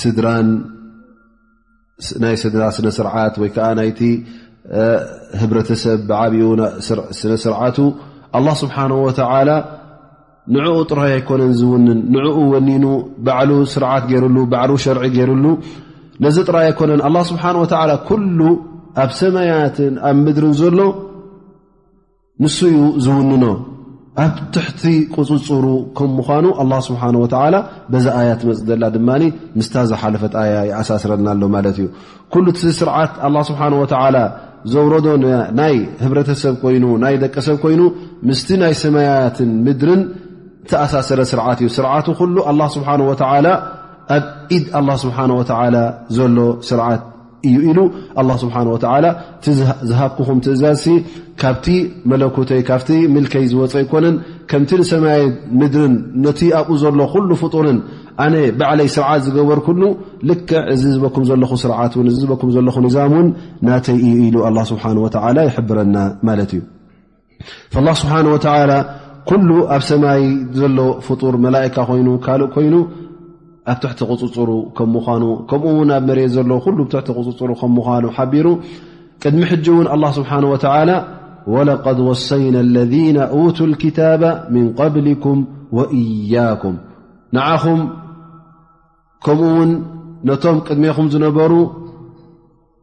Speaker 1: ስድራን ናይ ስድራ ስነ ስርዓት ወይ ከዓ ናይቲ ህብረተሰብ ብዓብኡ ስነ ስርዓቱ ኣላ ስብሓን ወተላ ንዕኡ ጥራይ ኣይኮነን ዝውንን ንዕኡ ወኒኑ ባዕሉ ስርዓት ገይርሉ ባዕሉ ሸርዒ ገይርሉ ነዚ ጥራይ ኣይኮነን ኣላ ስብሓን ወተላ ኩሉ ኣብ ሰማያትን ኣብ ምድርን ዘሎ ንሱ እዩ ዝውንኖ ኣብ ትሕቲ ቁፅፅሩ ከም ምኳኑ ኣላ ስብሓን ወተዓላ በዛ ኣያ ትመፅ ዘላ ድማ ምስታ ዝሓለፈት ኣያ ይኣሳስረልና ኣሎ ማለት እዩ ኩሉ እቲ ስርዓት ኣላ ስብሓን ወተዓላ ዘውረዶ ናይ ህብረተሰብ ኮይኑ ናይ ደቂ ሰብ ኮይኑ ምስቲ ናይ ሰማያትን ምድርን ተኣሳሰረ ስርዓት እዩ ስርዓቱ ኩሉ ኣላ ስብሓን ወተዓላ ኣብ ኢድ ኣላ ስብሓን ወተዓላ ዘሎ ስርዓት እዩ ኢሉ ኣላህ ስብሓን ወተዓላ እቲ ዝሃብኩኹም ትእዛዝሲ ካብቲ መለኩተይ ካብቲ ምልከይ ዝወፀ ኣይኮነን ከምቲ ንሰማይ ምድርን ነቲ ኣብኡ ዘሎ ኩሉ ፍጡርን ኣነ ባዕለይ ስርዓት ዝገበርኩሉ ልክዕ እዚ ዝበኩም ዘለኹ ስርዓት እውን እዚ ዝበኩም ዘለኹ ኒዛም እውን ናተይ እዩ ኢሉ ኣላ ስብሓን ወተዓላ ይሕብረና ማለት እዩ ላ ስብሓን ወተላ ኩሉ ኣብ ሰማይ ዘሎ ፍጡር መላእካ ኮይኑ ካልእ ኮይኑ ኣብ ትሕቲ ቁፅፅሩ ከም ምኳኑ ከምኡ ውን ኣብ መሬት ዘሎ ኩሉ ትሕቲ ቁፅፅሩ ከም ምኳኑ ሓቢሩ ቅድሚ ሕጂ እውን ኣላ ስብሓን ወተላ ወለቀድ ወሰይና ለذነ ቱ ልክታባ ምን ቐብልኩም ወእያኩም ንዓኹም ከምኡ ውን ነቶም ቅድሜኹም ዝነበሩ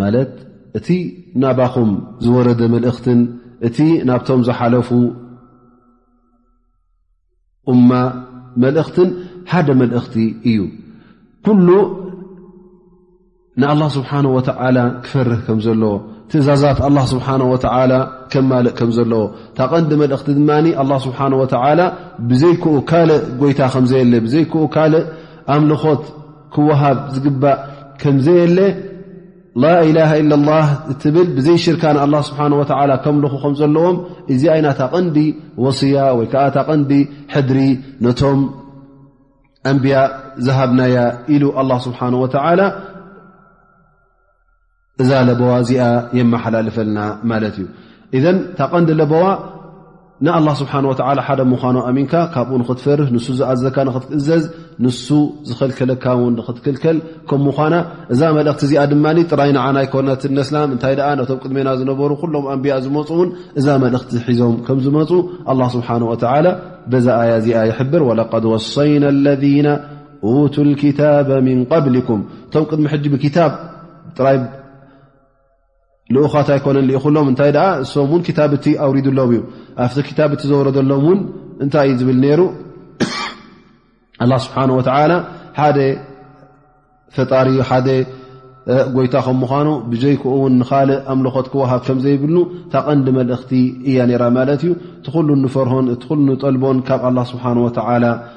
Speaker 1: ማለት እቲ ናባኹም ዝወረደ መልእኽትን እቲ ናብቶም ዝሓለፉ እማ መልእኽትን ሓደ መልእኽቲ እዩ ኩሉ ንኣላ ስብሓን ወተዓላ ክፈርህ ከም ዘለዎ ትእዛዛት ኣላ ስብሓን ወተዓላ ከማልእ ከም ዘለዎ እታ ቐንዲ መልእኽቲ ድማ ኣላ ስብሓን ወተዓላ ብዘይክኡ ካልእ ጎይታ ከምዘየለ ብዘይክኡ ካልእ ኣምልኾት ክወሃብ ዝግባእ ከምዘየለ ላኢላሃ ኢላ ላ እትብል ብዘይ ሽርካ ንኣላ ስብሓን ወላ ከምልኹ ከም ዘለዎም እዚ ኣይናታ ቐንዲ ወስያ ወይ ከዓ እታ ቐንዲ ሕድሪ ነቶም ኣንብያ ዝሃብናያ ኢሉ ኣላ ስብሓን ወተዓላ እዛ ለበዋ እዚኣ የመሓላልፈልና ማለት እዩ እዘን እታ ቀንዲ ለበዋ ንኣላ ስብሓን ወተላ ሓደ ምዃኑ ኣሚንካ ካብኡ ንክትፈርህ ንሱ ዝኣዘካ ንክትእዘዝ ንሱ ዝኸልከለካ ውን ንክትክልከል ከም ምኳና እዛ መልእክቲ እዚኣ ድማ ጥራይ ንዓና ኣይኮነት ነስላም እንታይ ደኣ ነቶም ቅድሜና ዝነበሩ ኩሎም ኣንብያ ዝመፁ እውን እዛ መልእክቲ ሒዞም ከም ዝመፁ ኣላ ስብሓን ወተላ በዛ ኣያ እዚኣ ይሕብር ወለቀድ ወሰይና ለና ቱ ክታበ ምን ቐብሊኩም እቶም ቅድሚ ሕጂ ብክታብ ጥራይ ልኡኻት ኣይኮነን ልኢኹሎም እንታይ ደኣ እሶም እውን ክታብ እቲ ኣውሪድሎም እዩ ኣብቲ ክታብ እቲ ዘወረደሎም እውን እንታይ እዩ ዝብል ነይሩ ኣላ ስብሓን ወተዓላ ሓደ ፈጣሪ ሓደ ጎይታ ከም ምዃኑ ብጀይክኡ እውን ንኻልእ ኣምልኾት ክወሃብ ከም ዘይብሉ እታ ቐንዲ መልእኽቲ እያ ነይራ ማለት እዩ እቲ ኩሉ ንፈርሆን እቲ ኩሉ ንጠልቦን ካብ ኣላ ስብሓን ወተዓላ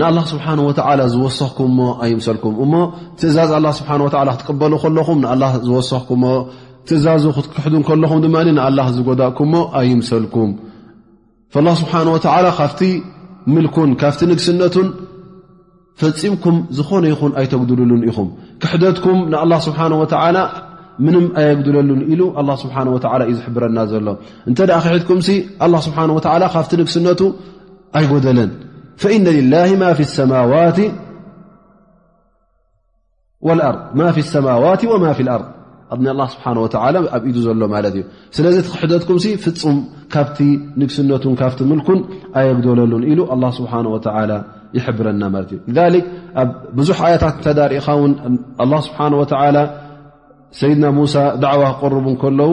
Speaker 1: ንኣላ ስብሓን ወተዓላ ዝወሰኽኩምሞ ኣይምሰልኩም እሞ ትእዛዝ ኣላ ስብሓን ወላ ክትቅበሉ ከለኹም ንኣላ ዝወሰኽኩሞ ትእዛዙ ክትክሕዱ ከለኹም ድማ ንኣላ ዝጎዳእኩምሞ ኣይምሰልኩም ላ ስብሓን ወተዓላ ካብቲ ምልኩን ካብቲ ንግስነቱን ፈፂምኩም ዝኾነ ይኹን ኣይተጉድልሉን ኢኹም ክሕደትኩም ንኣላ ስብሓን ወተዓላ ምንም ኣየጉድለሉን ኢሉ ኣላ ስብሓን ወላ እዩ ዝሕብረና ዘሎ እንተ ክሒድኩምሲ ኣላ ስብሓን ወላ ካብቲ ንግስነቱ ኣይጎደለን ፈኢነ ላه ማ ፊ ሰማዋት ወማ ፊ ኣርض ኣብ ናይ ላ ስብሓ ወ ኣብ ኢዱ ዘሎ ማለት እዩ ስለዚ እቲ ክሕደትኩም ፍፁም ካብቲ ንግስነቱን ካብቲ ምልኩን ኣየግደለሉን ኢሉ ኣላ ስብሓን ወላ ይሕብረና ማለት እዩ ሊክ ኣብ ብዙሕ ኣያታት እተዳርእኻ ውን ኣላ ስብሓን ወላ ሰይድና ሙሳ ዳዕዋ ክቅርቡ ከለዉ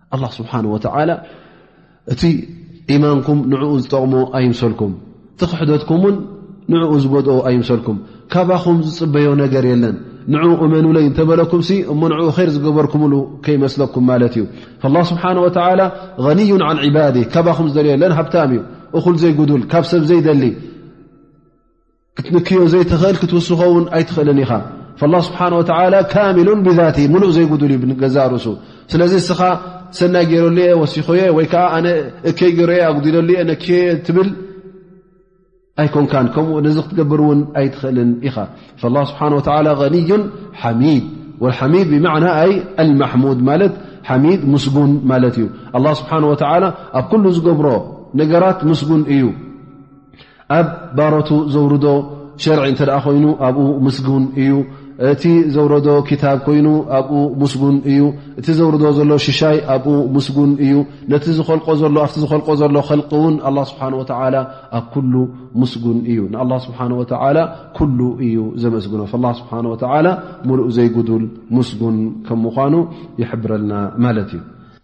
Speaker 1: ኣላ ስብሓን ወተላ እቲ ኢማንኩም ንዕኡ ዝጠቕሞ ኣይምሰልኩም እቲ ክሕደትኩም ውን ንዕኡ ዝጎድኦ ኣይምሰልኩም ካባኹም ዝፅበዮ ነገር የለን ንኡ እመኑለይ እንተበለኩም እሞ ንኡ ር ዝገበርኩምሉ ከይመስለኩም ማለት እዩ ላ ስብሓን ወተላ غኒዩ ን ዕባድ ካባኹም ዝደልዮ የለን ሃብታም እዩ እኹል ዘይጉዱል ካብ ሰብ ዘይደሊ ክትንክዮ ዘይትኽእል ክትውስኾ ውን ኣይትኽእልን ኢኻ ላ ስብሓን ወተላ ካሚሉ ብዛቲ ሙሉእ ዘይጉዱል ዩ ገዛእ ርእሱ ስለዚ እስኻ ሰናይ ገይረሉ እየ ወሲኮየ ወይ ከዓ ኣነ እከይ ገይሮ እየ ኣጉዲለሉ እየ ነክዮ እየ ትብል ኣይኮንካን ከምኡ ነዚ ክትገብር እውን ኣይትኽእልን ኢኻ ላ ስብሓን ወተላ ኒዩን ሓሚድ ወልሓሚድ ብማዕና ኣይ ኣልማሕሙድ ማለት ሓሚድ ምስጉን ማለት እዩ ኣላ ስብሓን ወተላ ኣብ ኩሉ ዝገብሮ ነገራት ምስጉን እዩ ኣብ ባሮቱ ዘውርዶ ሸርዒ እንተ ኮይኑ ኣብኡ ምስጉን እዩ እቲ ዘውረዶ ክታብ ኮይኑ ኣብኡ ምስጉን እዩ እቲ ዘውርዶ ዘሎ ሽሻይ ኣብኡ ምስጉን እዩ ነቲ ዝልቆ ዘሎ ኣብቲ ዝኸልቆ ዘሎ ከልቂ እውን ኣላ ስብሓን ወተላ ኣብ ኩሉ ምስጉን እዩ ንኣላ ስብሓን ወተላ ኩሉ እዩ ዘመስግኖ ላ ስብሓን ወተላ ሙሉእ ዘይጉዱል ምስጉን ከም ምኳኑ ይሕብረልና ማለት እዩ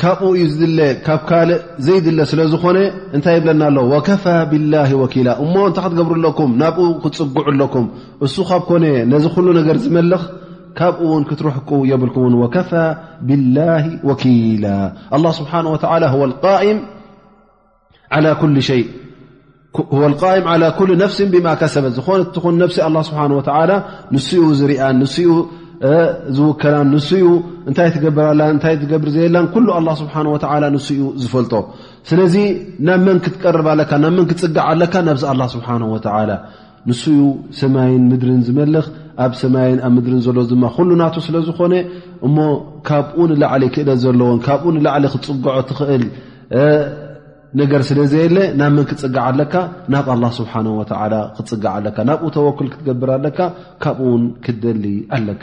Speaker 1: ካብኡ እዩ ዝድለ ካብ ካልእ ዘይድለ ስለ ዝኾነ እንታይ ይብለና ኣሎ ወከፋ ብላሂ ወኪላ እሞ እንታይ ክትገብሩ ኣለኩም ናብኡ ክትፅግዑ ኣለኩም እሱ ካብ ኮነ ነዚ ኩሉ ነገር ዝመልኽ ካብኡ ውን ክትርሕቁ የብልኩውን ወከፋ ብላሂ ወኪላ ኣላ ስብሓን ወተላ ወቃኢም ዓላى ኩል ሸይ ቃይም ዓላى ኩል ነፍሲ ብማ ከሰበት ዝኾነ ትኹን ነፍሲ ኣላ ስብሓን ወተላ ንስኡ ዝርኣን ንስኡ ዝውከላን ንስኡ እንታይ ትገብርላ እታይ ትገብር ዘየላን ኩሉ ኣላ ስብሓን ወላ ንስኡ ዝፈልጦ ስለዚ ናብ መን ክትቀርብ ኣለካ ናብ መን ክትፅጋዕ ኣለካ ናብዚ ኣላ ስብሓን ወተላ ንሱ እዩ ሰማይን ምድርን ዝመልኽ ኣብ ሰማይን ኣብ ምድርን ዘሎ ድማ ኩሉ ናቱ ስለ ዝኾነ እሞ ካብኡ ንላዕሊ ክእለት ዘለዎን ካብኡ ንላዕሊ ክፅግዖ ትኽእል ነገር ስለ ዘየለ ናብ መን ክፅጋዕ ኣለካ ናብ ኣላ ስብሓን ወተላ ክትፅጋዕ ኣለካ ናብኡ ተወክል ክትገብር ኣለካ ካብኡውን ክትደሊ ኣለካ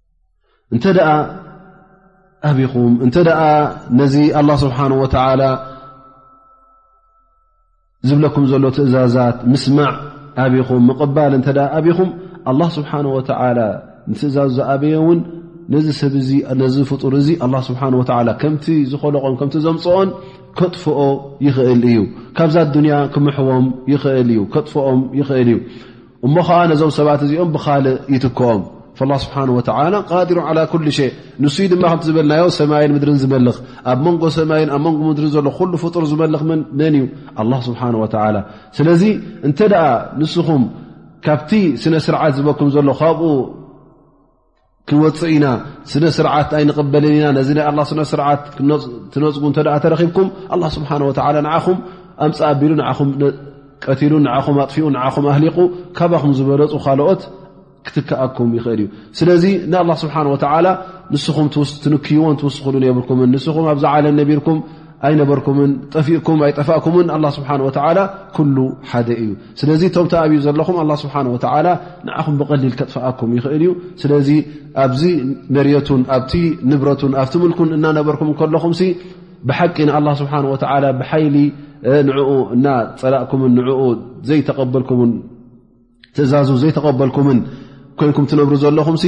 Speaker 1: እንተ ደኣ ኣቢኹም እንተ ደኣ ነዚ ኣላ ስብሓን ወተዓላ ዝብለኩም ዘሎ ትእዛዛት ምስማዕ ኣቢኹም ምቕባል እንተ ኣቢኹም ኣላ ስብሓን ወተዓላ ንትእዛዙ ዝኣበየ እውን ነዚ ሰብ እዚ ነዚ ፍጡር እዚ ኣላ ስብሓን ወተዓላ ከምቲ ዝኸለቖን ከምቲ ዘምፅኦን ከጥፍኦ ይኽእል እዩ ካብዛ ኣዱንያ ክምሕዎም ይኽእል እዩ ከጥፍኦም ይኽእል እዩ እሞ ኸዓ ነዞም ሰባት እዚኦም ብኻልእ ይትክኦም ላ ስብሓን ወተላ ቃዲሩ ዓላ ኩል ሸ ንስይ ድማ ከምቲ ዝበልናዮ ሰማይን ምድርን ዝመልኽ ኣብ መንጎ ሰማይን ኣብ መንጎ ምድርን ዘሎ ኩሉ ፍጡር ዝመልኽ መን እዩ ኣላ ስብሓን ወተላ ስለዚ እንተ ደኣ ንስኹም ካብቲ ስነ ስርዓት ዝበኩም ዘሎ ካብኡ ክንወፅእ ኢና ስነ ስርዓት ኣይንቕበልን ኢና ነዚ ናይ ኣላ ስነ ስርዓት ትነፅጉ እንተ ተረኺብኩም ኣላ ስብሓን ወተላ ንዓኹም ኣምፅ ኣቢሉ ንዓኹም ቀትሉ ንዓኹም ኣጥፊኡ ንዓኹም ኣህሊቑ ካባኹም ዝበለፁ ካልኦት ክትከኣኩም ይኽእል እዩ ስለዚ ንኣላ ስብሓን ወተዓላ ንስኹም ትንክይዎን ትውስኽሉ የብልኩምን ንስኹም ኣብዛ ዓለም ነቢርኩም ኣይነበርኩምን ጠፊእኩም ኣይጠፋእኩምን ኣላ ስብሓን ወተዓላ ኩሉ ሓደ እዩ ስለዚ እቶም ተኣብዩ ዘለኹም ኣላ ስብሓን ወተዓላ ንዓኹም ብቐሊል ከጥፍኣኩም ይኽእል እዩ ስለዚ ኣብዚ መርቱን ኣብቲ ንብረቱን ኣብቲ ምልኩን እናነበርኩም ከለኹም ሲ ብሓቂ ንኣላ ስብሓን ወተዓላ ብሓይሊ ንዕኡ እና ፀላእኩምን ንኡ ዘይተቐበልኩምን ትእዛዙ ዘይተቐበልኩምን ኮይንኩም ትነብሩ ዘለኹም ሲ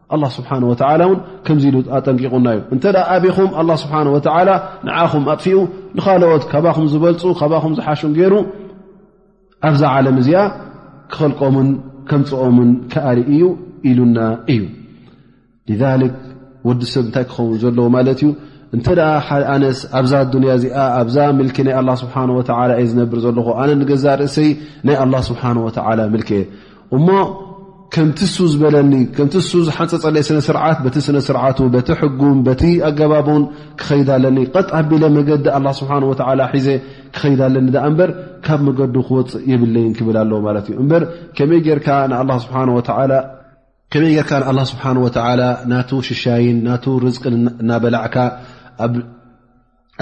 Speaker 1: ኣላ ስብሓን ወተዓላ እውን ከምዚ ኢሉ ኣጠንቂቑና እዩ እንተ ኣቢኹም ኣላ ስብሓን ወተዓላ ንዓኹም ኣጥፊኡ ንኻልኦት ካባኹም ዝበልፁ ካባኹም ዝሓሹን ገይሩ ኣብዛ ዓለም እዚኣ ክኸልቆምን ከምፅኦምን ክኣል እዩ ኢሉና እዩ ሊክ ወዲ ሰብ እንታይ ክኸውን ዘለዎ ማለት እዩ እንተ ኣነስ ኣብዛ ኣዱንያ እዚኣ ኣብዛ ምልኪ ናይ ኣላ ስብሓን ወተዓላ እየ ዝነብር ዘለኹ ኣነ ንገዛ ርእሰይ ናይ ኣላ ስብሓን ወተዓላ ምልኪ እየ እሞ ከምቲ እሱ ዝበለኒ ከምቲ እሱ ዝሓንፀፀለይ ስነ ስርዓት በቲ ስነ ስርዓቱ በቲ ሕጉን በቲ ኣገባቡን ክኸይድ ኣለኒ ቐጥ ኣቢለ መገዲ ኣላ ስብሓን ወተዓላ ሒዘ ክኸይድ ኣለኒ ዳኣ እምበር ካብ መገዱ ክወፅእ የብለይን ክብል ኣለዎ ማለት እዩ እምበር ከመይ ጌርካ ንኣላ ስብሓን ወተዓላ ከመይ ጌርካ ንኣላ ስብሓን ወተዓላ ናቱ ሽሻይን ናቱ ርዝቅን እናበላዕካ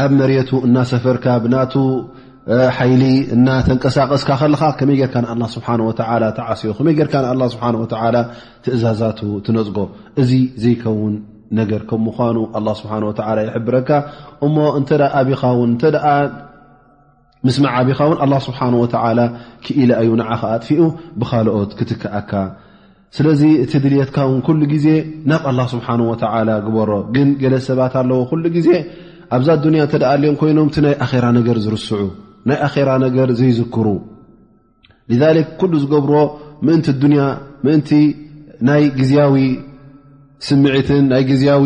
Speaker 1: ኣብ መሬቱ እናሰፈርካ ብናቱ ሓይሊ እናተንቀሳቀስካ ከለኻ ከመይ ጌርካ ንኣላ ስብሓን ወተላ ተዓስዮ ከመይ ጌርካ ንኣላ ስብሓን ወተላ ትእዛዛቱ ትነፅጎ እዚ ዘይከውን ነገር ከም ምኳኑ ኣላ ስብሓን ወተላ ይሕብረካ እሞ እንተ ኣብኻ ውን እተ ምስ መዓቢኻ ውን ኣላ ስብሓን ወተዓላ ክኢለ ኣዩ ንዓኻ ኣጥፊኡ ብኻልኦት ክትክኣካ ስለዚ እቲ ድልትካ ውን ኩሉ ግዜ ናብ ኣላ ስብሓን ወተዓላ ግበሮ ግን ገለ ሰባት ኣለዎ ኩሉ ግዜ ኣብዛ ኣዱንያ እንተ ኣልዮም ኮይኖም እቲ ናይ ኣኼራ ነገር ዝርስዑ ናይ ኣኼራ ነገር ዘይዝክሩ ሊዛሊክ ኩሉ ዝገብሮ ምእንቲ ኣዱንያ ምእንቲ ናይ ግዜያዊ ስምዒትን ናይ ግዜያዊ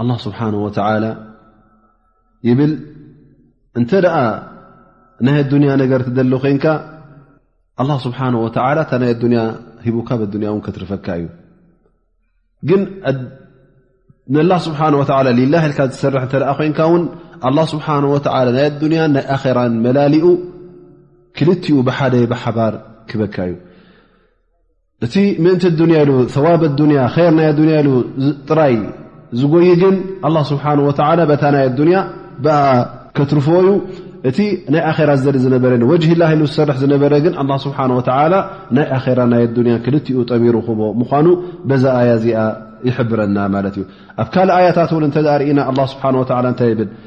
Speaker 1: ኣላህ ስብሓን ወተላ ይብል እንተ ደኣ ናይ ኣዱንያ ነገር ትደሊ ኮንካ ኣላ ስብሓን ወተላ እታ ናይ ኣዱንያ ሂቡካ ብኣዱንያ እውን ከትርፈካ እዩ ግን ንላ ስብሓን ወላ ሊላ ኢልካ ዝሰርሕ እተ ኮንካ እውን ኣላ ስብሓን ወተላ ናይ ኣዱንያን ናይ ኣኼራን መላሊኡ ክልትኡ ብሓደ ብሓባር ክበካ እዩ እቲ ምእንቲ ኣዱንያ ኢሉ ሰዋብ ኣዱንያ ር ናይ ኣዱንያ ኢሉ ጥራይ ዝጎይ ግን ኣላ ስብሓን ወተላ በታ ናይ ኣዱንያ ብኣ ከትርፍዎ እዩ እቲ ናይ ኣኼራ ዝደሊ ዝነበረ ወጅሂ ላ ኢሉ ዝሰርሕ ዝነበረ ግን ኣላ ስብሓን ወተላ ናይ ኣራ ናይ ኣዱንያ ክልቲኡ ጠሚሩ ክቦ ምኳኑ በዛ ኣያ እዚኣ ይሕብረና ማለት እዩ ኣብ ካልእ ኣያታት እውን እንተ ርእና ኣላ ስብሓን ወላ እንታይ ይብል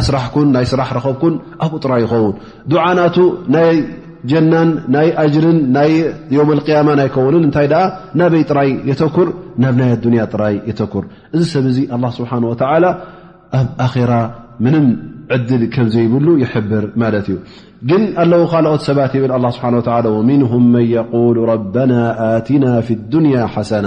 Speaker 1: ኣስራሕኩን ናይ ስራሕ ረኸብኩን ኣብኡ ጥራይ ይኸውን ዱዓ ናቱ ናይ ጀናን ናይ ኣጅርን ናይ ዮም ቅያማን ኣይከውንን እንታይ ደኣ ናበይ ጥራይ የተኩር ናብ ናይ ኣዱንያ ጥራይ የተኩር እዚ ሰብ እዚ ኣላ ስብሓን ወተዓላ ኣብ ኣኼራ ምንም ዕድል ከም ዘይብሉ ይሕብር ማለት እዩ ግን ኣለዉ ካልኦት ሰባት ይብል ኣላ ስብሓን ወተላ ወምንሁም መን የቁሉ ረበና ኣትና ፊ ዱንያ ሓሰና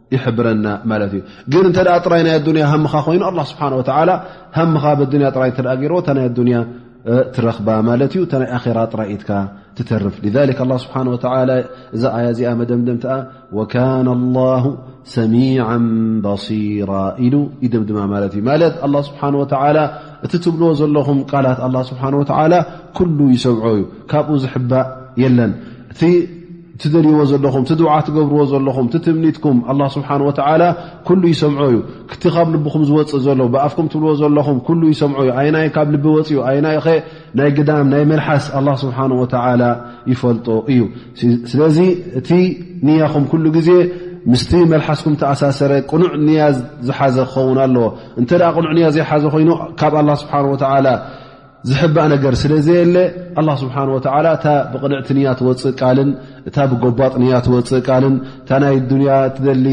Speaker 1: ይሕብረና ማለት እዩ ግን እንተ ጥራይ ናይ ኣዱንያ ሃምኻ ኮይኑ ኣላ ስብሓን ወተላ ሃምኻ ብኣዱንያ ጥራይ እተ ገይርዎ እታ ናይ ኣዱንያ ትረኽባ ማለት እዩ እታ ናይ ኣራ ጥራይ ኢትካ ትተርፍ ላ ስብሓን ወላ እዛ ኣያ እዚኣ መደምደምቲኣ ወካነ ላሁ ሰሚዓ ባሲራ ኢሉ ይድም ድማ ማለት እዩ ማለት ኣላ ስብሓን ወተላ እቲ ትብልዎ ዘለኹም ቃላት ኣላ ስብሓን ወተላ ኩሉ ይሰብዖ እዩ ካብኡ ዝሕባእ የለን ትደልይዎ ዘለኹም እቲ ድዓ ትገብርዎ ዘለኹም እቲ ትምኒትኩም ኣላ ስብሓን ወተዓላ ኩሉ ይሰምዖ እዩ ክቲ ካብ ልብኹም ዝወፅእ ዘሎ ብኣፍኩም ትብልዎ ዘለኹም ኩሉ ይሰምዖ እዩ ኣይናይ ካብ ልቢ ወፅኡ ኣይናይ ኸ ናይ ግዳም ናይ መልሓስ ኣላ ስብሓን ወተዓላ ይፈልጦ እዩ ስለዚ እቲ ንያኹም ኩሉ ግዜ ምስቲ መልሓስኩም ተኣሳሰረ ቅኑዕ ንያ ዝሓዘ ክኸውን ኣለዎ እንተ ቅኑዕ ንያ ዘይሓዘ ኮይኑ ካብ ኣላ ስብሓን ወተዓላ ዝሕባእ ነገር ስለ ዘየለ ኣላ ስብሓን ወተዓላ እታ ብቕንዕቲ ንያ ትወፅእ ቃልን እታ ብጎባጥ ንያ ትወፅእ ቃልን እታ ናይ ኣዱንያ ትደሊ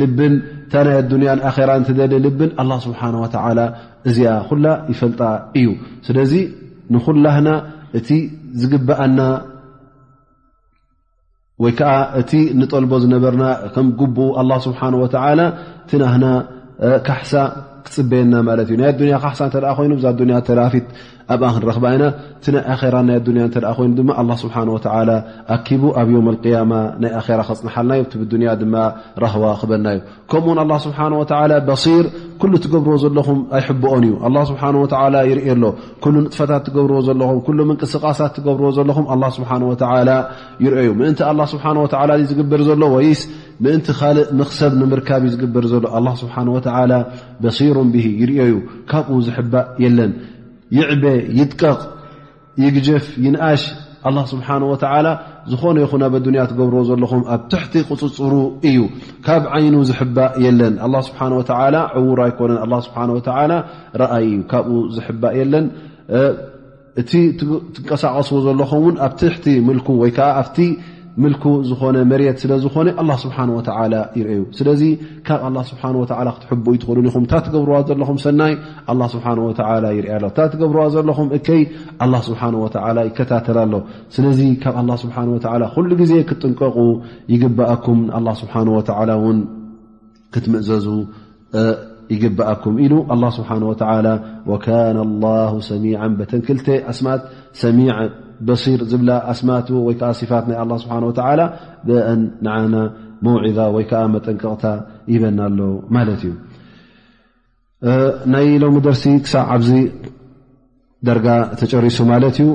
Speaker 1: ልብን እታ ናይ ኣዱንያን ኣኼራን ትደሊ ልብን ኣላ ስብሓን ወተዓላ እዚኣ ኩላ ይፈልጣ እዩ ስለዚ ንኹላህና እቲ ዝግብኣና ወይ ከዓ እቲ ንጠልቦ ዝነበርና ከም ጉቡ ኣላ ስብሓን ወተዓላ እቲ ናህና ካሕሳ ክፅበየና ማለት እዩ ናይ ኣዱኒያ ካሕሳ እተ ኮይኑ ብዛ ኣዱኒያ ተራፊት ኣብኣ ክንረኽባ ኢና እቲ ናይ ኣራ ናይ ኣዱኒያ እተ ኮይኑ ድማ ኣላ ስብሓን ወተዓላ ኣኪቡ ኣብ ዮም ኣልቅያማ ናይ ኣራ ከፅንሓልና እዩ እቲ ብዱኒያ ድማ ራህዋ ክበና እዩ ከምኡ ውን ኣላ ስብሓን ወተላ በሲር ኩሉ ትገብርዎ ዘለኹም ኣይሕብኦን እዩ ኣላ ስብሓን ወተላ ይርኢ ኣሎ ኩሉ ንጥፈታት ትገብርዎ ዘለኹም ኩሉ ምንቅስቓሳት ትገብርዎ ዘለኹም ኣላ ስብሓን ወተላ ይርኦ ዩ ምእንቲ ኣላ ስብሓን ወተላ ዝግበር ዘሎ ወይስ ምእንቲ ካልእ መክሰብ ንምርካብ እዩ ዝግበር ዘሎ ኣላ ስብሓን ወተላ በሲሩን ብሂ ይርኦ ዩ ካብኡ ዝሕባእ የለን ይዕበ ይድቀቕ ይግጀፍ ይንኣሽ ኣላ ስብሓን ወተዓላ ዝኾነ ይኹን ኣብ ኣዱንያ ትገብርዎ ዘለኹም ኣብ ትሕቲ ቁፅፅሩ እዩ ካብ ዓይኑ ዝሕባእ የለን ኣላ ስብሓን ወተዓላ ዕዉር ኣይኮነን ኣላ ስብሓን ወተዓላ ረኣይ እዩ ካብኡ ዝሕባእ የለን እቲ ትንቀሳቀስዎ ዘለኹም እውን ኣብ ትሕቲ ምልኩ ወይከዓ ኣብቲ ምልኩ ዝኾነ መሬት ስለ ዝኾነ ኣላ ስብሓን ወተላ ይርእዩ ስለዚ ካብ ኣላ ስብሓን ወ ክትሕብኡ ይትኽእሉ ኢኹም እታ ትገብርዋ ዘለኹም ሰናይ ኣላ ስብሓን ወ ይርኣ ኣሎ እታ ትገብርዋ ዘለኹም እከይ ኣላ ስብሓን ወ ይከታተል ኣሎ ስለዚ ካብ ኣላ ስብሓን ወላ ኩሉ ግዜ ክትጥንቀቑ ይግብኣኩም ንኣላ ስብሓን ወላ እውን ክትምእዘዙ ይግብኣኩም ኢሉ ኣላ ስብሓን ወተላ ወካነ ላ ሰሚዓ በተን ክልተ ኣስማት ሰሚዕ በሲር ዝብላ ኣስማት ወይ ከዓ ስፋት ናይ ኣላ ስብሓን ወተላ ብአን ንዓና መውዒዛ ወይ ከዓ መጠንቀቕታ ይበና ኣሎ ማለት እዩ ናይ ሎሚ ደርሲ ክሳዕ ኣብዚ ደርጋ ተጨሪሱ ማለት እዩ